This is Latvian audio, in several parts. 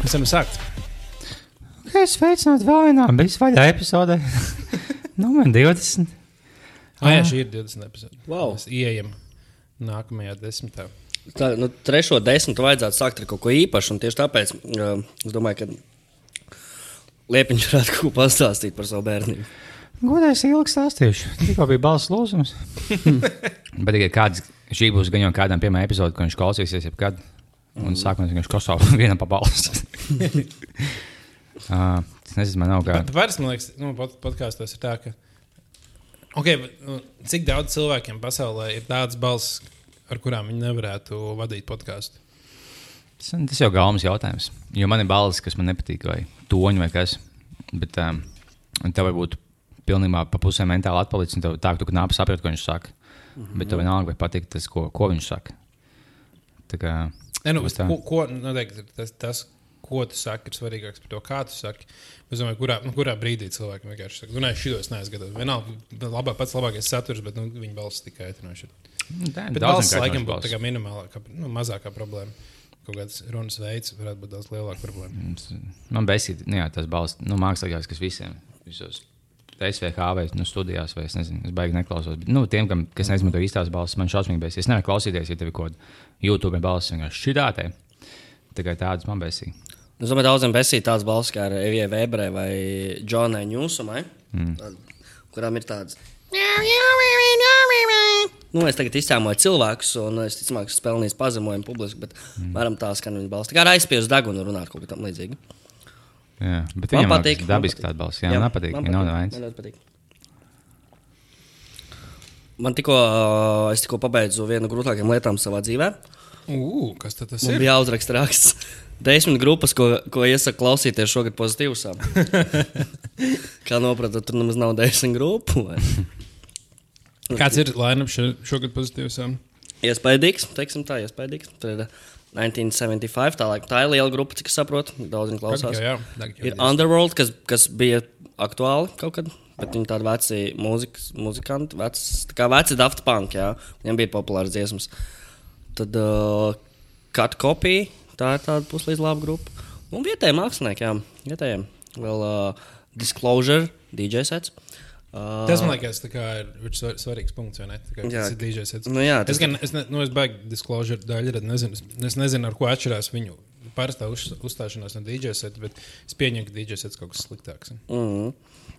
Mēs varam sākt. Es sveicinātu vēl vienā bezvaļā epizodē. Numur 20. Ah, jā, šī ir 20 epizode. Wow. Mēs ieejam nākamajā desmitā. Tā, nu, trešo desmitu vajadzētu sākt ar kaut ko īpašu. un Tieši tāpēc uh, es domāju, ka Liepiņš varētu kaut ko pastāstīt par savu bērnību. Godēs ilgi stāstīšu. Tikko bija balss lūzums. Bet tikai kāds, šī būs gan jau kādam pirmā epizode, ko viņš klausīsies jebkad. Un sākumā viņš klausās vienam pa balss. uh, es nezinu, man nav kā. Bet Vairs, man liekas, nu, pod podkāstos ir tā, ka. Okay, bet, nu, cik daudz cilvēkiem pasaulē ir tādas balss, ar kurām viņi nevarētu vadīt podkāstu? Tas, tas jau ir galvenais jautājums. Jo man ir balss, kas man nepatīk, vai toņi, vai kas. Bet um, tev varbūt pilnībā pa pusē mentāli atpalicis, un tev tā, ka tu nāc saprast, ko viņš saka. Mm -hmm. Bet tev vienalga, vai patīk tas, ko, ko viņš saka. Tā kā, Ne, nu, tā. ko, ko, noteikti, ir tas, tas, ko tu saki, ir svarīgāks par to, kā tu saki. Es domāju, kurā, nu, kurā brīdī cilvēkam vienkārši saka, nu, nē, šitos neesmu gatavs. Vienalga, labā, pats labākais saturs, bet nu, viņa balss tikai aitinoši. Nu, tā ir balss laikam būtu minimālākā, nu, mazākā problēma. Kaut kāds runas veids varētu būt daudz lielāka problēma. Mums- Man besīk, nu, jā, tas balss, nu, mākslīgais, kas visiem, visos SVH vai nu, studijās, vai es nezinu, es baigi neklausos. Bet, nu, tiem, kam, kas neizmanto īstās balss, man šausmīgi besīk. Es nevaru klausīties, ja tev ir kaut kāda YouTube balss vienkārši šitā. Tikai tādas man besīk. Es domāju, daudziem besīt tādas balss kā ar Evijai Weberē vai Džonai Ņūsumai, mm. kurām ir tādas. Nu, es tagad izcēloju cilvēkus, un es ticamāk, ka spēlēju pazemojumu publiski, bet mm. varam tā skan viņa balss. Tā kā aizspiestu degunu runāt kaut kā tam līdzīga. Jā, bet Man patīk. Dabiski tāda balss. Jā, jā man patīk. man Man patīk, man patīk. Man tikko, es tikko pabeidzu vienu no grūtākajām lietām savā dzīvē. Ugh, kas tad tas Man ir? bija jāuzraksta raksts. Desmit grupas, ko, ko iesaku klausīties šogad pozitīvā. Kā nopratot, tur nemaz nav desmit grupu. Kāds ir Lainam šogad pozitīvs? Iespējams, teiksim tā, iespējams. Tur ir 1975. Tā, laik, tā ir liela grupa, cik es saprotu. Daudz viņi klausās. Jā, jā, jā, jā, Ir Underworld, kas, kas bija aktuāli kaut kad. Bet viņi tādi veci mūzikas, muzikanti, veci, tā kā veci Daft Punk. Jā. Viņiem bija populārs dziesmas. Tad uh, Cut Copy, tā ir tāda puslīdz laba grupa. Un vietējiem māksliniekiem, vietējiem. Vēl uh, Disclosure, DJ sets. Uh, Tas man liekas, ir svarīgs punkts, kā Jā. Tas ir DJs. sets. Nu jā, es tas- gan, es, ne, nu, es baigi disclosure daļu, tad nezinu, es, es nezinu, ar ko atšķirās viņu parastā uz, uzstāšanās no sets, bet es pieņemu, ka DJ sets kaut kas sliktāks. Mm.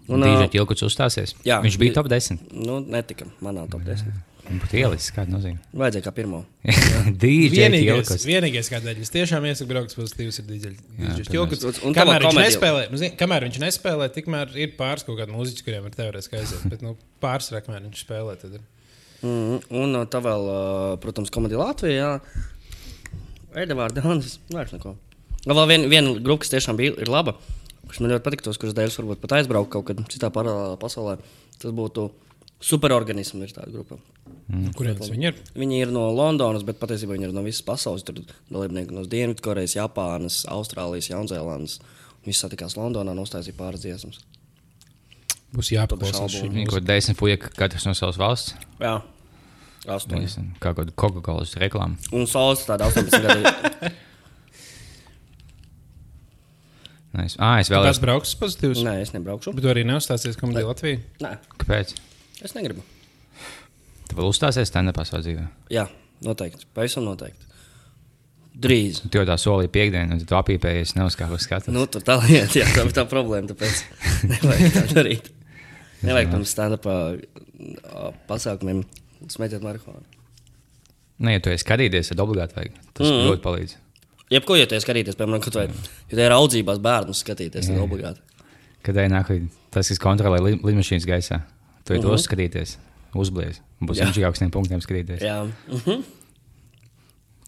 Un Un, DJ uh, Kilkuts uzstāsies. jā. Viņš bija top 10. nu, netika manā top 10. Viņš būtu ielicis, kāda nozīme. Vajadzēja kā pirmo. DJ Vienīgais, kādēļ es tiešām iesaku braukt ir tad Kilkuts. mēs- Un Kamēr viņš nespēlē, nu, zini, kamēr viņš nespēlē, tikmēr ir pāris kaut kādi mūziķi, kuriem ir teorētiski aiziet. Bet nu, pārsvarā, kamēr viņš spēlē, tad ir. Mm. Un uh, tā vēl, uh, protams, komēdija Latvijā. Edvards Dānis. Vairs neko. Vēl viena vien grupa, kas tiešām bija ir laba. Kas man ļoti patīk, tos, kurus dēļ varbūt pat aizbraukt kaut kad citā paralēlā pasaulē. Tas būtu superorganisms, ir tāda grupa. Mm. Kuriem tas viņi ir? Viņi ir no Londonas, bet patiesībā viņi ir no visas pasaules. Tur dalībnieki no Dienvidkorejas, Japānas, Austrālijas, Jaunzēlandes. Viņi satikās Londonā un uztaisīja pāris dziesmas. Būs jāpaklausās šī Viņi mūzika. kaut desmit puiši, katrs no savas valsts. Jā, astoņi. Kā kaut kāda Coca-Cola reklāma. Un saules tāda 18 gadu. Nice. Ah, es Kāds vēlējos. brauks pozitīvs? Nē, es nebraukšu. Bet tu arī neuzstāsies komēdijā Latvijā. Nē, Kāpēc? Es negribu. Tu vēl uzstāsies stand-upā savā dzīvē. Jā, noteikti. Pavisam noteikti. Drīz. Tu jau tā solīji piekdienu, un tu apīpējies, neuzkāpis skatu. Nu, tur tā lieta, jā, tā ir tā problēma. Tāpēc nevajag tā darīt. Nevajag pirms stand-upā pasākumiem smēķēt marihuānu. Nē, ja tu esi skatījies, tad obligāti vajag. Tas mm. ļoti palīdz. Jebko, ja te skatīties, piemēram, kaut vai, ja ir audzībās bērnus skatīties, tad obligāti. Kad ej nāk tas, kas kontrolē li- lidmašīnas gaisā, tu Mhm. uh -huh. to skatīties, uzblies. Būs Jā. viņš augstiem punktiem skatīties. Jā, mhm.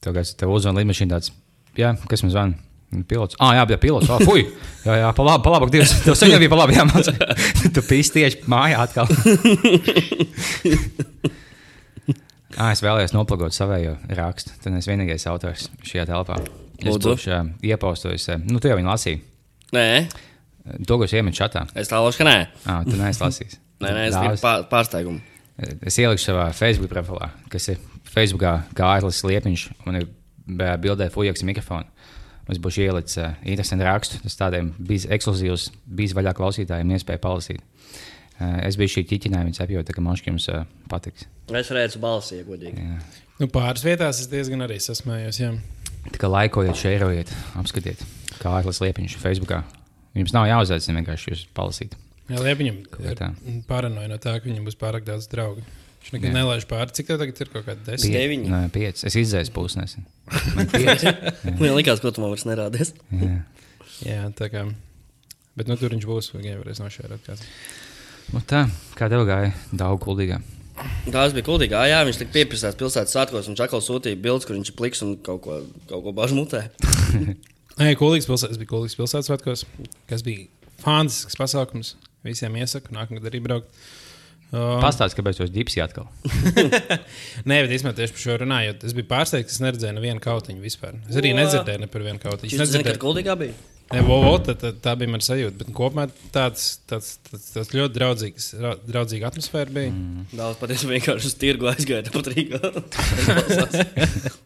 Tev, kāds- tev uzzvan lidmašīna tāds, jā, kas man zvana? Pilots. Ah, jā, bija pilots. Oh, fuj! Jā, jā, pa labi, pa labi. Dievs, tev sen jau bija pa labi jāmācās. tu pīsti tieši mājā atkal. ah, es vēlējos noplagot savējo rakstu. Tad es vienīgais autors šajā telpā. Es būšu uh, iepaustojis. Uh, nu, tu jau viņu lasīji. Nē, To, ko es iemetu šatā. es tālošu, ka nē. Ah, tu neesi lasījis. Nē, nē, es gribu pār, pārsteigumu. Es ielikšu savā Facebook profilā, kas ir Facebookā, kā Aitlis Liepiņš. Man ir bildē fujaks mikrofonu. Es būšu ielicis uh, interesantu rakstu. Tas tādiem bija ekskluzīvs, bija vaļā klausītājiem iespēja palasīt. Uh, es biju šī ķiķinājuma, viņa apjūta, ka man šķiet jums uh, patiks. Es redzu balsi, ja godīgi. Jā. Nu, pāris vietās es diezgan arī sasmējos. Jā. Tā kā laikojiet, šērojiet, apskatiet, kā Aiglis Liepiņš Facebookā. Jums nav jāuzaicina vienkārši jūs palasīt. Jā, tā? ir paranoja no tā, ka viņam būs pārāk daudz draugu. Viņš nekad Jā. nelaiž pāri. Cik tev tagad ir kaut kāda desmit? Deviņi. Nē, pieci. Es izdzēsu pusi nesen. Man liekas, ko tu man vairs nerādies. Jā. Jā, tā kā. Bet nu, tur viņš būs. Viņam varēs nošērot. kāds. Nu tā, kā tev gāja? Daudz kuldīgā. Tas bija kuldīgi. Jā, viņš tika pieprasīts pilsētas svētkos, un Čakals sūtīja bildes, kur viņš ir pliks un kaut ko, kaut ko bažu mutē. Nē, Kulīgs pilsētas bija Kulīgs pilsētas svētkos, kas bija fantastisks pasākums. Visiem iesaku nākamgad arī braukt. Uh, Pastāstiet, kāpēc jūs ģipsi atkal? Nē, bet īstenībā tieši par šo runājot, es biju pārsteigts, ka es neredzēju nevienu kautiņu vispār. Es arī nedzirdēju ne par vienu kautiņu. Es zina, ka nedzirdēju, kuldīgā bija. ne, vo, vo, tā, tā, tā bija mana sajūta. Bet kopumā tāds, tāds, tāds, tāds ļoti draudzīgs, ra- draudzīga atmosfēra bija. Mm. Daudz patiesībā vienkārši uz tirgu aizgāja pat Rīgā.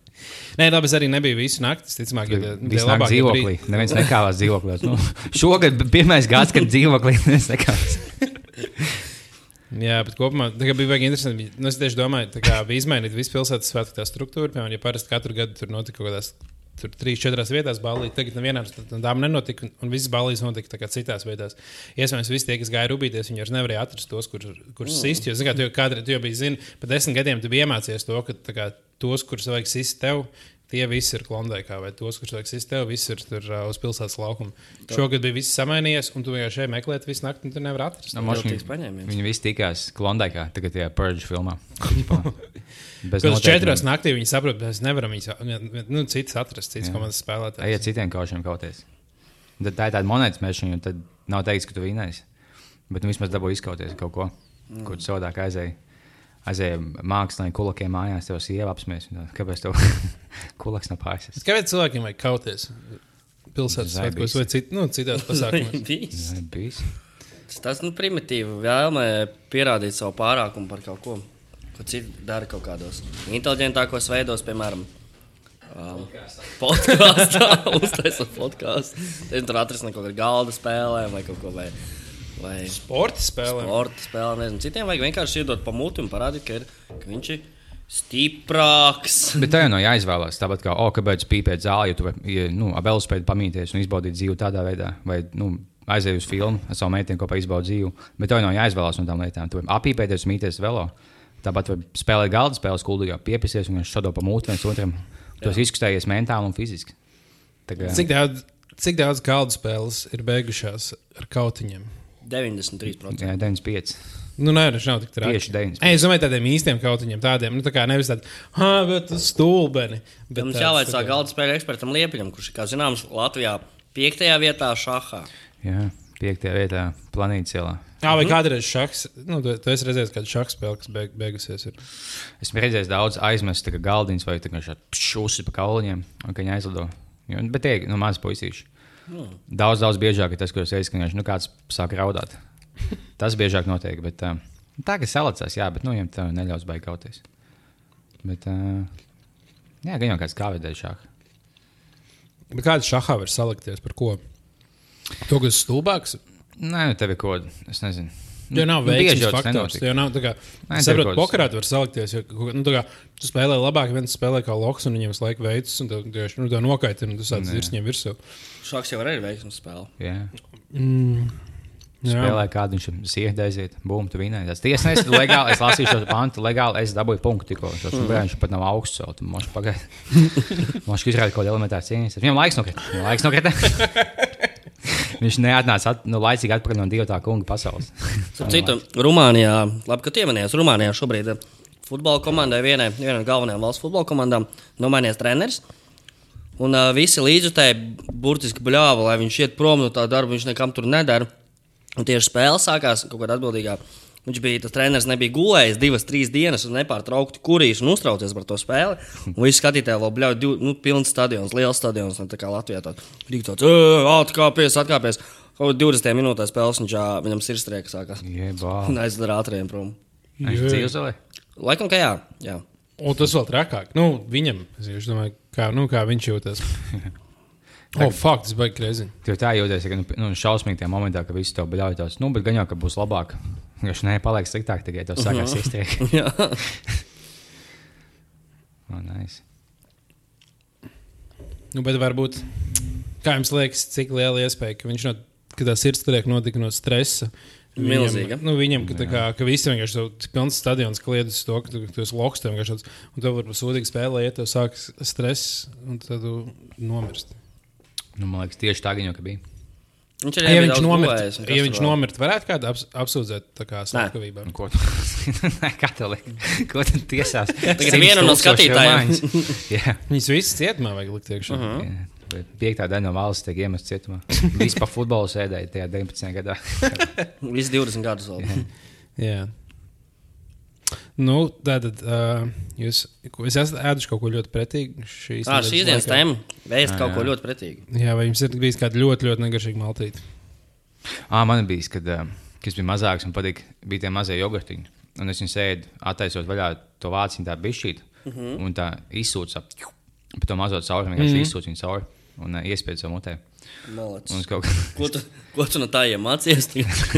Nē, labi, es arī nebiju visu nakti. Ticamāk, ka Viss nāk labākie dzīvoklī. brīži- Neviens nekāvās dzīvoklī. Nu, šogad bija pirmais gads, kad dzīvoklī neviens nekāvās. Jā, bet kopumā tā kā bija baigi interesanti. Nu, es tieši domāju, ka bija izmainīta visu pilsētas svētku tā struktūra. Piemēram, ja parasti katru gadu tur notika kaut kādās. Tur trīs, četrās vietās balīti. Tagad nevienā no tām nenotika, un- visas balītas notika citās vietās. Iespējams, visi tie, kas gāja rūpīties, viņi vairs nevarēja atrast tos, kur, kurus mm. sist. Jo, zini, kā, tu jau, kādreiz, biji, zini, pa desmit gadiem tu biji iemācījies to, ka kā, tos, kurus vajag sist tev, tie visi ir klondēkā, vai tos, vajag sist tev, visi ir tur uh, uz pilsētas laukuma. Šogad bija viss samainījies, un tu vienkārši šeit meklēt visu nakti, un tu nevari atrast. Nu, moš, Viltīgs viņi, viņi visi tikās Klondikā, tagad tajā Purge filmā. Bez Pēc četrās naktī viņi saprot, ka mēs nevaram viņus nu, citas atrast, citas komandas spēlētājus. Ejiet citiem kaušiem kauties. Tad tā ir tāda monētas mēšana, un tad nav teikts, ka tu vinēsi. Bet nu, vismaz dabūji izkauties kaut ko, mm. kur savādāk aizēji. Aizēja mākslinieki, kulakiem mājās, tev sieva apsmies. Kāpēc tev kulaks nav pārisis? Kāpēc cilvēkiem vajag kauties? Pilsētas svētkos vai cit, nu, citās pasākumos. Tas nu, primitīvi vēlme pierādīt savu pārākumu par kaut ko, ko citi dara kaut kādos inteliģentākos veidos, piemēram. Um, podkāstā, uztaisot podkāstu. Tur atrast kaut kādu galda spēlēm vai kaut ko vai, vai Sporta spēlēm. sporta spēlēm. Nezinu. Citiem vajag vienkārši iedot pa muti un parādīt, ka, ir, ka viņš ir stiprāks. Bet tā jau nav jāizvēlās. Tāpat kā, oh, kāpēc pīpēt zāli, ja tu vari, nu, vēl spēj pamīties un izbaudīt dzīvi tādā veidā, vai nu, aiziet uz filmu ar savu meiteni kopā izbaudīt dzīvi. Bet tā jau nav jāizvēlās no tām lietām. Tu vari apīpēties, mīties vēlo. Tāpat var spēlēt galda spēles, kuldīgā piepisties un šādo pa mūtu viens otram. Tu esi izkustējies mentāli un fiziski. Tā kā, Cik daudz, cik daudz galda spēles ir beigušās ar kautiņiem? 93%. jā, 95. Nu, nē, viņš nav tik traki. Tieši 95. Ei, es domāju, tādiem īstiem kautiņiem, tādiem, nu, tā kā nevis tādiem, ah, bet stulbeni. Bet Mums tāds, jāvaicā tā kā- galda spēļu ekspertam Liepiņam, kurš kā zināms, Latvijā piektajā vietā šahā. Jā, piektajā vietā planētas ielā. Jā, vai kādreiz šachs, nu, tu, tu esi redzējis kādu šachs spēli, kas beig, beigusies. Ir. Esmu redzējis daudz aizmestu galdiņus vai šūsi pa kauliņiem, un ka viņi aizlido. Jo, bet tie ir nu, mazi puisīši. Daudz, daudz biežāk ir tas, ko es viņš nu, kāds sāk raudāt. Tas biežāk notiek. Bet, uh, tā kā salacās, jā, bet nu, viņam tā neļaus baigt kauties. Bet, uh, jā, gan jau kāds kā vedēja šādu. Bet kāda šahā var salikties par ko? To, kas ir stulbāks, Nē, nu, tev ir kaut kas, es nezinu. Jo nav Nu, veiksmes jau faktors. Jo nav tā kā, Nē, es tev saprotu, kaut kas- pokarā tu vari salikties. Jo, nu, tā kā, tu spēlē labāk, viens spēlē kā loks, un viņam visu laiku veids, un tu tieši nu, tā nokaitina, un tu sāc virs viņiem virsū. Šāks jau arī ir veiksmīgs spēle. Jā. Jā. Spēlē kādu viņš sievieti aiziet, bum, tu vinēji. Tas tiesnesis, legāli, es lasīju šo pantu, legāli, es dabūju punktu tikko. Tas mm. viņš pat nav augsts, vēl, tu moši pagaidi. Moši izrāda kaut kādu elementāru cīnīties. Viņam laiks nokrita. Viņam laiks nokrita. viņš neatnāca at, nu, laicīgi atpakaļ no divu tā kunga pasaules. Citu, Rumānijā, labi, ka pieminējās, Rumānijā šobrīd ir futbola komandai, vienai vienai no galvenajām valsts futbola komandām, nomainījies treneris. Un uh, visi līdzjutēji burtiski bļāva, lai viņš iet prom no tā darba, viņš nekam tur nedara. Un tieši spēle sākās kaut kādā atbildīgā. Viņš bija tas treneris, nebija gulējis divas, trīs dienas un nepārtraukti kurījis un uztraucies par to spēli. Un visi skatītāji vēl bļauj, div- nu, pilns stadions, liels stadions, ne tā kā Latvijā. Tāds, Rīk tāds, "Ē, atkāpies, atkāpies. Kaut kā 20 minūtēs spēles viņš, viņam sirdstrieka sākās. Jebā. Un aizdara ātriem prom. Laikam, ka jā. jā. Un tas vēl trakāk. Nu, viņam, es domāju, kā, nu, kā viņš jūtas. Oh, fakts, baigs kreziņš. Tu tā jūties, ka nu, nu, šausmīgi tajā momentā, ka viss tev bļauj tās, nu, bet gan jau, ka būs labāk. Viņš nē, paliek sliktāk, tikai tev sākās iztiek. Jā. oh, nice. Nu, bet varbūt, kā jums liekas, cik liela iespēja, ka viņš no, ka tā sirds turēk notika no stresa. Milzīga. Viņam, nu, viņam ka, tā kā, ka visi vienkārši pilns stadions kliedz uz to, ka tu, tu esi loks, tev vienkārši tāds, un tev varbūt sūdīgi spēlē, ja tev sākas stress, un tad tu nomirsti. Nu, man liekas, tieši tā viņa bija. Viņš arī Ja viņš nomirst, ja viņš nomirst, varētu kādu aps, apsūdzēt tā kā slepkavībā. Ko tu, liekas? Ko tu tiesās? Tagad vienu no skatītājiem. Jā. Viņus visus cietumā vajag likt iekšā. Uh -huh. Jā, bet Piektā daļa no valsts tiek iemesta cietumā. Viss pa futbolu sēdēja tajā 19. gadā. Visi 20 gadus vēl. Jā. Nu, tātad, uh, jūs, es esmu ēduši kaut ko ļoti pretīgu šīs Ah, nedēļas šīs dienas tēma. Vēst Jā, kaut ko ļoti pretīgu. Jā, vai jums ir bijis kāda ļoti, ļoti negaršīga maltīte? Ah, man bija, kad, uh, kad es biju mazāks un patīk, bija tie mazie jogurtiņi. Un es viņu sēdu, attaisot vaļā to vāciņu, tā bišķīt, uh -huh. un tā izsūca ap pa to mazo cauri, vienkārši mm -hmm. izsūca viņu cauri un uh, iespēja savu mutē. Kaut kā Ko tu, ko tu no tā iemācījies?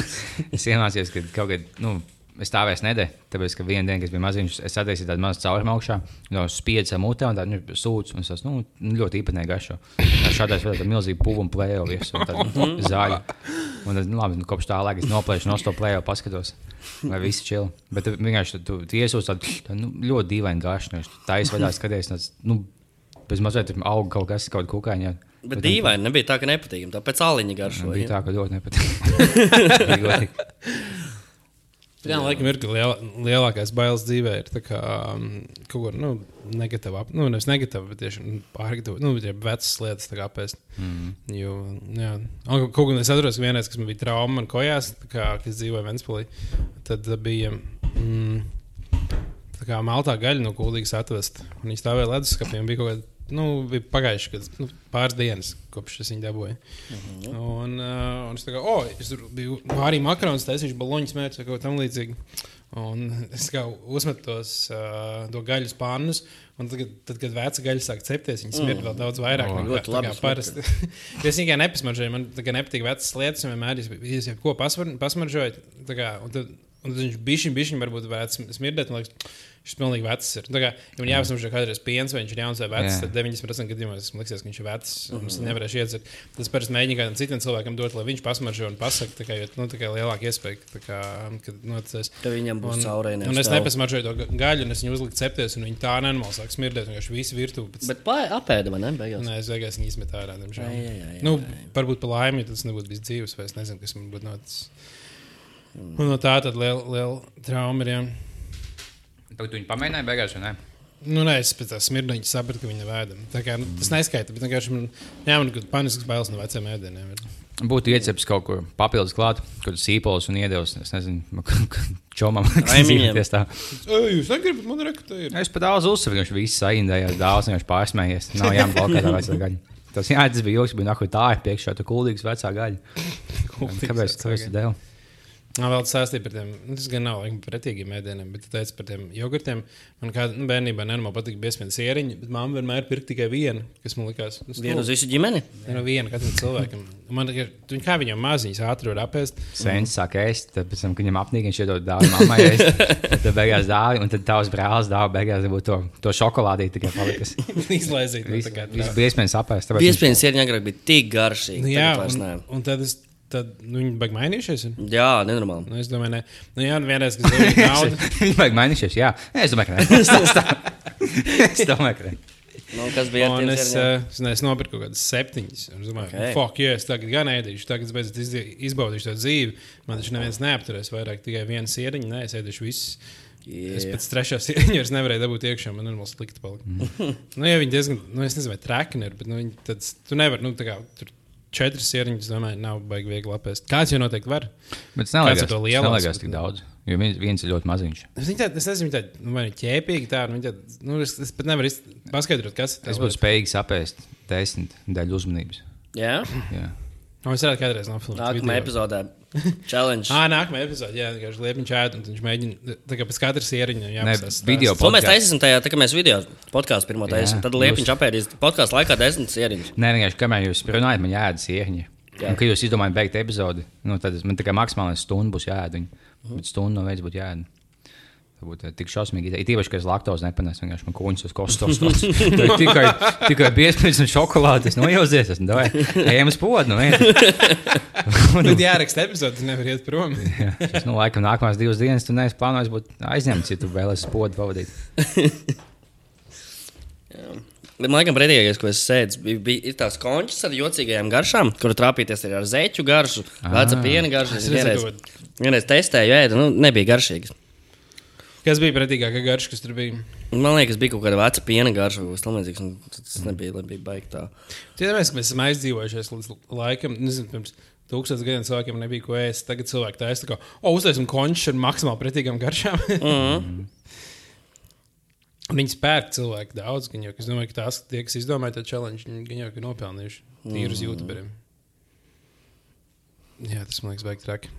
es iemācījos, ka kaut kad, nu, es tā vairs nedēļu, tāpēc, ka vienā dienā, kad es biju maziņš, es attaisīju tādu mazu caurumu augšā, no spiedza mutē, un tādu nu, sūdzu, un tas, nu, ļoti īpatnēji garšo. Tā Šādās veidā milzīgi puvu un plējo visu, un tādu zāļu. Un tad, nu, labi, nu, kopš tā laika es noplēšu no to plējo, paskatos, vai viss čil. Bet tu vienkārši tu, tu, iesūdz tādu, tādu nu, ļoti dīvainu garšu, nu, tā es vaļā skaties, tāds, nu, pēc mazliet aug kaut kas, kaut kukaiņā. Bet dīvaini, nebija tā, ka nepatīkam. Tāpēc āliņa garšo. Bija ja? tā, ka ļoti nepatīk. Godīgi. Jā, laikam ir ka liela, lielākais bailes dzīvē ir kā um, kaut kur nu, negatīva, nu, nevis negatīva, bet tieši nu, pārgatavot, nu, ja vecas lietas kā pēc. Mm. Jo, jā, Un kaut kā es atceros, ka vienreiz, kas man bija trauma man kojās, kā, kad es dzīvoju Ventspilī, tad bija. Mm, Tā kā maltā gaļa no kūdīgas atvest. Un Viņi stāvēja leduskapī un bija kaut kāda, nu, bija pagājuši kad, nu, pāris dienas, kopš es viņu dabūju. Mhm. Un, uh, un es kā, oh, es tur biju arī makarons, taisīšu baloņus mērķus vai kaut ko tam līdzīgu. Un es kā uzmetu tos uh, to gaļas pannus, un tad, tad kad veca gaļa sāk cepties, viņas smirda vēl daudz vairāk. O, nekā- ļoti labi parasti. es tikai nepasmaržoju, man nepatīk vecas lietas, un vienmēr es, jau ko pasmar, pasmaržoju. un tad, un tad viņš bišķiņ, bišķiņ varbūt varētu smirdēt. Liekas, šis pilnīgi vecs ir. Tā kā, ja man jāpasmaržo kādreiz piens, vai viņš ir jauns vai vecs, Jā. tad 90% gadījumos man liekas, ka viņš ir vecs, un es nevarēšu iedzert. Tas parasti mēģina kādam citam cilvēkam dot, lai viņš pasmaržo un pasakā, tā kā, jo, nu, tā kā lielāka iespēja, ka, tā kā, kad noticis. Tev viņam būs caurēji. Un es nepasmaržoju to ga- gaļu, un es viņu uzliku cepties, un viņi tā nenormāli sāk smirdēt. Vienkārši visu virtuvi. Pēc... Bet pā- apēda man, ne? Beigās. Nē, es beigās viņu izmetu ārā. diemžēl. Ai, ai, ai, Nu, varbūt par laimi, ja tas nebūtu bijis dzīves, vai es nezinu, kas man būtu noticis. Un no tā tad liela, liela trauma ir. Jā. Tagad tu viņu pamēģināji beigās, vai ne? Nu, nē, es pēc tam smirdu sapratu, ka viņa ir vēdama. Tā kā nu, tas neskaita, bet vienkārši man jāman, ka panisks bailes no veciem ēdieniem. ir. Būtu iecepts kaut ko papildus klāt, kaut kāds sīpols un iedevis. Es nezinu, čomam, dzīvoties tā. Jūs negribat, man rekrutēt. ir. Es pat daudz uzsveru, viņš viss saindējās, dāvāts, viņš pārsmējies. Nav jāblokā tā vecā gaļa. Tas, jā, tas bija joks, bija nahu tā, ir priekšā tā kuldīgas vecā gaļa. Kuldīgas Kāpēc vecā tu esi devu? Man vēl stāstīja par tiem, nu, tas gan nav laikam pretīgiem ēdieniem, bet tu teici par tiem jogurtiem. Man kā nu, bērnībā nenormāli patīk biezpienas sieriņi, bet mamma vienmēr pirka tikai vienu, kas man likās. Nu, Vienu uz visu ģimeni? No viena katram cilvēkam. Man ir, tu- kā viņam maziņas ātri var apēst. Sēns sāk ēst, tad pēc tam, kad viņam apnīk, viņš iedod dāvā mammai ēst. Tad beigās dāvā, un tad tavs brālis dāvā beigās būtu to, to šokolādīti tikai palikas. Izlaizīt. nu, Viss biezpienas apēst. Piespienas ir agrāk bija tik garšīgi. Nu, jā, un, un tad, es, tad nu, viņi baigi mainījušies. ir? Jā, nenormāli. Nu, es domāju, ne. Nu, jā, vienreiz, kad es naudu. Viņi vajag mainīties, jā. Es domāju, ka nē. Es domāju, ka nē. Nu, kas bija tiem es, uh, es, ne, es nopirku kaut kādas septiņas. un Es domāju, Ok. okay. fuck, yeah, es tagad gan ēdīšu, tagad es izbaudīšu to dzīvi. Man taču neviens neapturēs vairāk tikai vienu sieriņu. Nē, es ēdīšu visus. Yeah. Es pēc trešā sieriņa vairs nevarēju dabūt iekšā. Man normāli slikti palika. nu, ja viņi diezgan, nu, es nezinu, vai trekni ir, bet nu, viņi tad, tu nevari, nu, tā kā tur četras sieriņas, domāju, nav baigi viegli apēst. Kāds jau noteikti var. Bet tas Kāds ir neliekas, to tas lielāks, neliekas bet tik nu- daudz. Jo viens, viens ir ļoti maziņš. Es, es nezinu, viņi tādi, nu, vai viņi ķēpīgi tādi, viņi tādi, nu, es, es pat nevaru paskaidrot, kas ir. Es būtu spējīgs apēst desmit daļu uzmanības. Jā, Jā. Nu, es varētu kādreiz nofilmēt. nākamā video. epizodē Challenge. Ah, nākamā epizode, jā, vienkārši liepiņš ēd, un viņš mēģina, tā kā pēc katras ieriņa Ne, jāpastāsta. video To mēs taisīsim tajā, tā kā mēs video podkāstu pirmo taisīsim. Tad liepiņš apēdīs podkāstu laikā desmit sieriņus. Nē, vienkārši kamēr jūs runājat, man jāēd sieņķi. Jā. Un, kad jūs izdomājat beigt epizodi, nu, tad es- man tikai maksimāli stundu būs jāēd. Viņa. Bet stundu no veids būtu jāēd. Tā būtu tik šausmīgi. Ir īpaši, ka es laktozi nepanesu. Vienkārši man kūņus uz kostos. tikai, tikai biezpēc un šokolādes. Es nojauzies. Esmu davai. Ejam uz podu. Nu. Tad jāraksta epizode, tas nevar iet prom. Jā, es, nu, laikam, nākamās divas dienas tu neesi plānojis būt aizņemts, ja tu vēlēsies podu pavadīt. Bet man liekas, brīvīgais, ko es sēdzu, bija, bija ir tās končas ar jocīgajām garšām, kur trāpīties arī ar zeķu garšu, veca piena garšu. Es vienreiz, vienreiz testēju, ēdu, nu, nebija garšīgas. Kas bija pretīgākā garša, kas tur bija? Man liekas, bija kaut kāda veca piena garša, vai kas tamlīdzīgs. Tas nebija, tā. Tiedomājies, ka mēs esam aizdzīvojušies līdz laikam, nezinu, pirms tūkstotis gadiem cilvēkiem nebija ko ēst. Tagad cilvēki taisa, ka, o, uztaisim končus ar maksimāli pretīgām garšām. Mhm. Un Viņi spērk cilvēku daudz, gan jau, es domāju, ka tās, tie, kas izdomāja to challenge, gan jau ir nopelnījuši tīrus Mhm. youtuberiem. Jā, tas man liekas, baigi traki.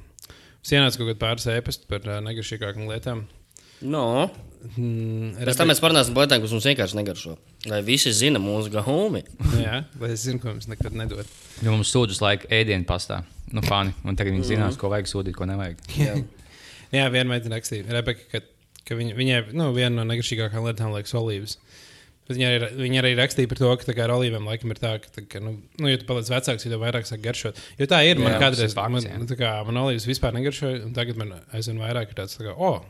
Sienāts kaut kādā pāris ēpastu par uh, negaršīgākām lietām. No. Mm, Pēc tam mēs parunāsim par lietām, kas mums vienkārši negaršo. Lai visi zina mūsu gahumi. Jā, lai es zinu, ko mums nekad nedod. Jo mums sūdzas laika ēdienu pastā. Nu, fani. Un tagad viņi zinās, ko vajag sūtīt, ko nevajag. Jā. Jā, viena meitene rakstīja, Rebeka, ka, ka viņa, viņai nu, viena no negaršīgākajām lietām liekas olīvas. Bet Viņa arī, viņa arī rakstīja par to, ka ar olīviem laikam ir tā, ka, tā, ka nu, nu, ja tu paliec vecāks, tev vairāk sāk garšot. Jo tā ir. Man Jā, kādreiz, fakts, man, nu, kā, man olīvas vispār negaršoja, un tagad man aizvien vairāk ir tāds, tā kā, oh,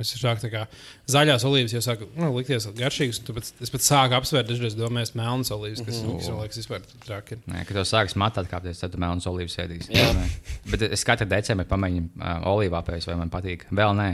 es sāku kā zaļās olīvas, jau sāku nu, likties garšīgas. Pēc, es pat sāku apsvērt, dažreiz domāju, melnas olīvas, kas, kas man liekas vispār traki. ir. Nē, kad tev sākas matā atkāpties, tad melnas olīvas. Nē. Bet es katru decembrī pamēģinu uh, olīvā pēc, vai man patīk. Vēl nē.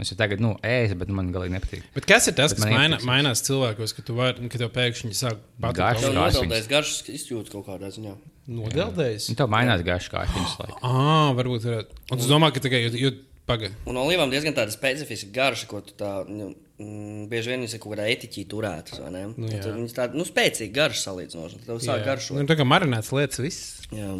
Es jau tagad, nu, ēdu, bet man galīgi nepatīk. Bet kas ir tas, Bet kas maina, mainās cilvēkos, ka tu vari, ka tev pēkšņi sāk Garš. patikt? Garšīgs. nodeldēs garšas izjūtas kaut kādā ziņā. Nodeldējis. Nu, tev mainās garš kā viņa laika. Ah, varbūt. Un tu domā, ka tikai jūt pagaidi. Un olīvām diezgan tāda specifiska garša, ko tu tā, nu, mm, bieži vien viņas ir kaut kādā etiķī turētas, vai ne? Nu, jā. Tad viņas tāda, nu, spēcīga garša salīdzinoši. Tev sāk garšot. Nu, tā kā marinētas lietas, viss. Jā.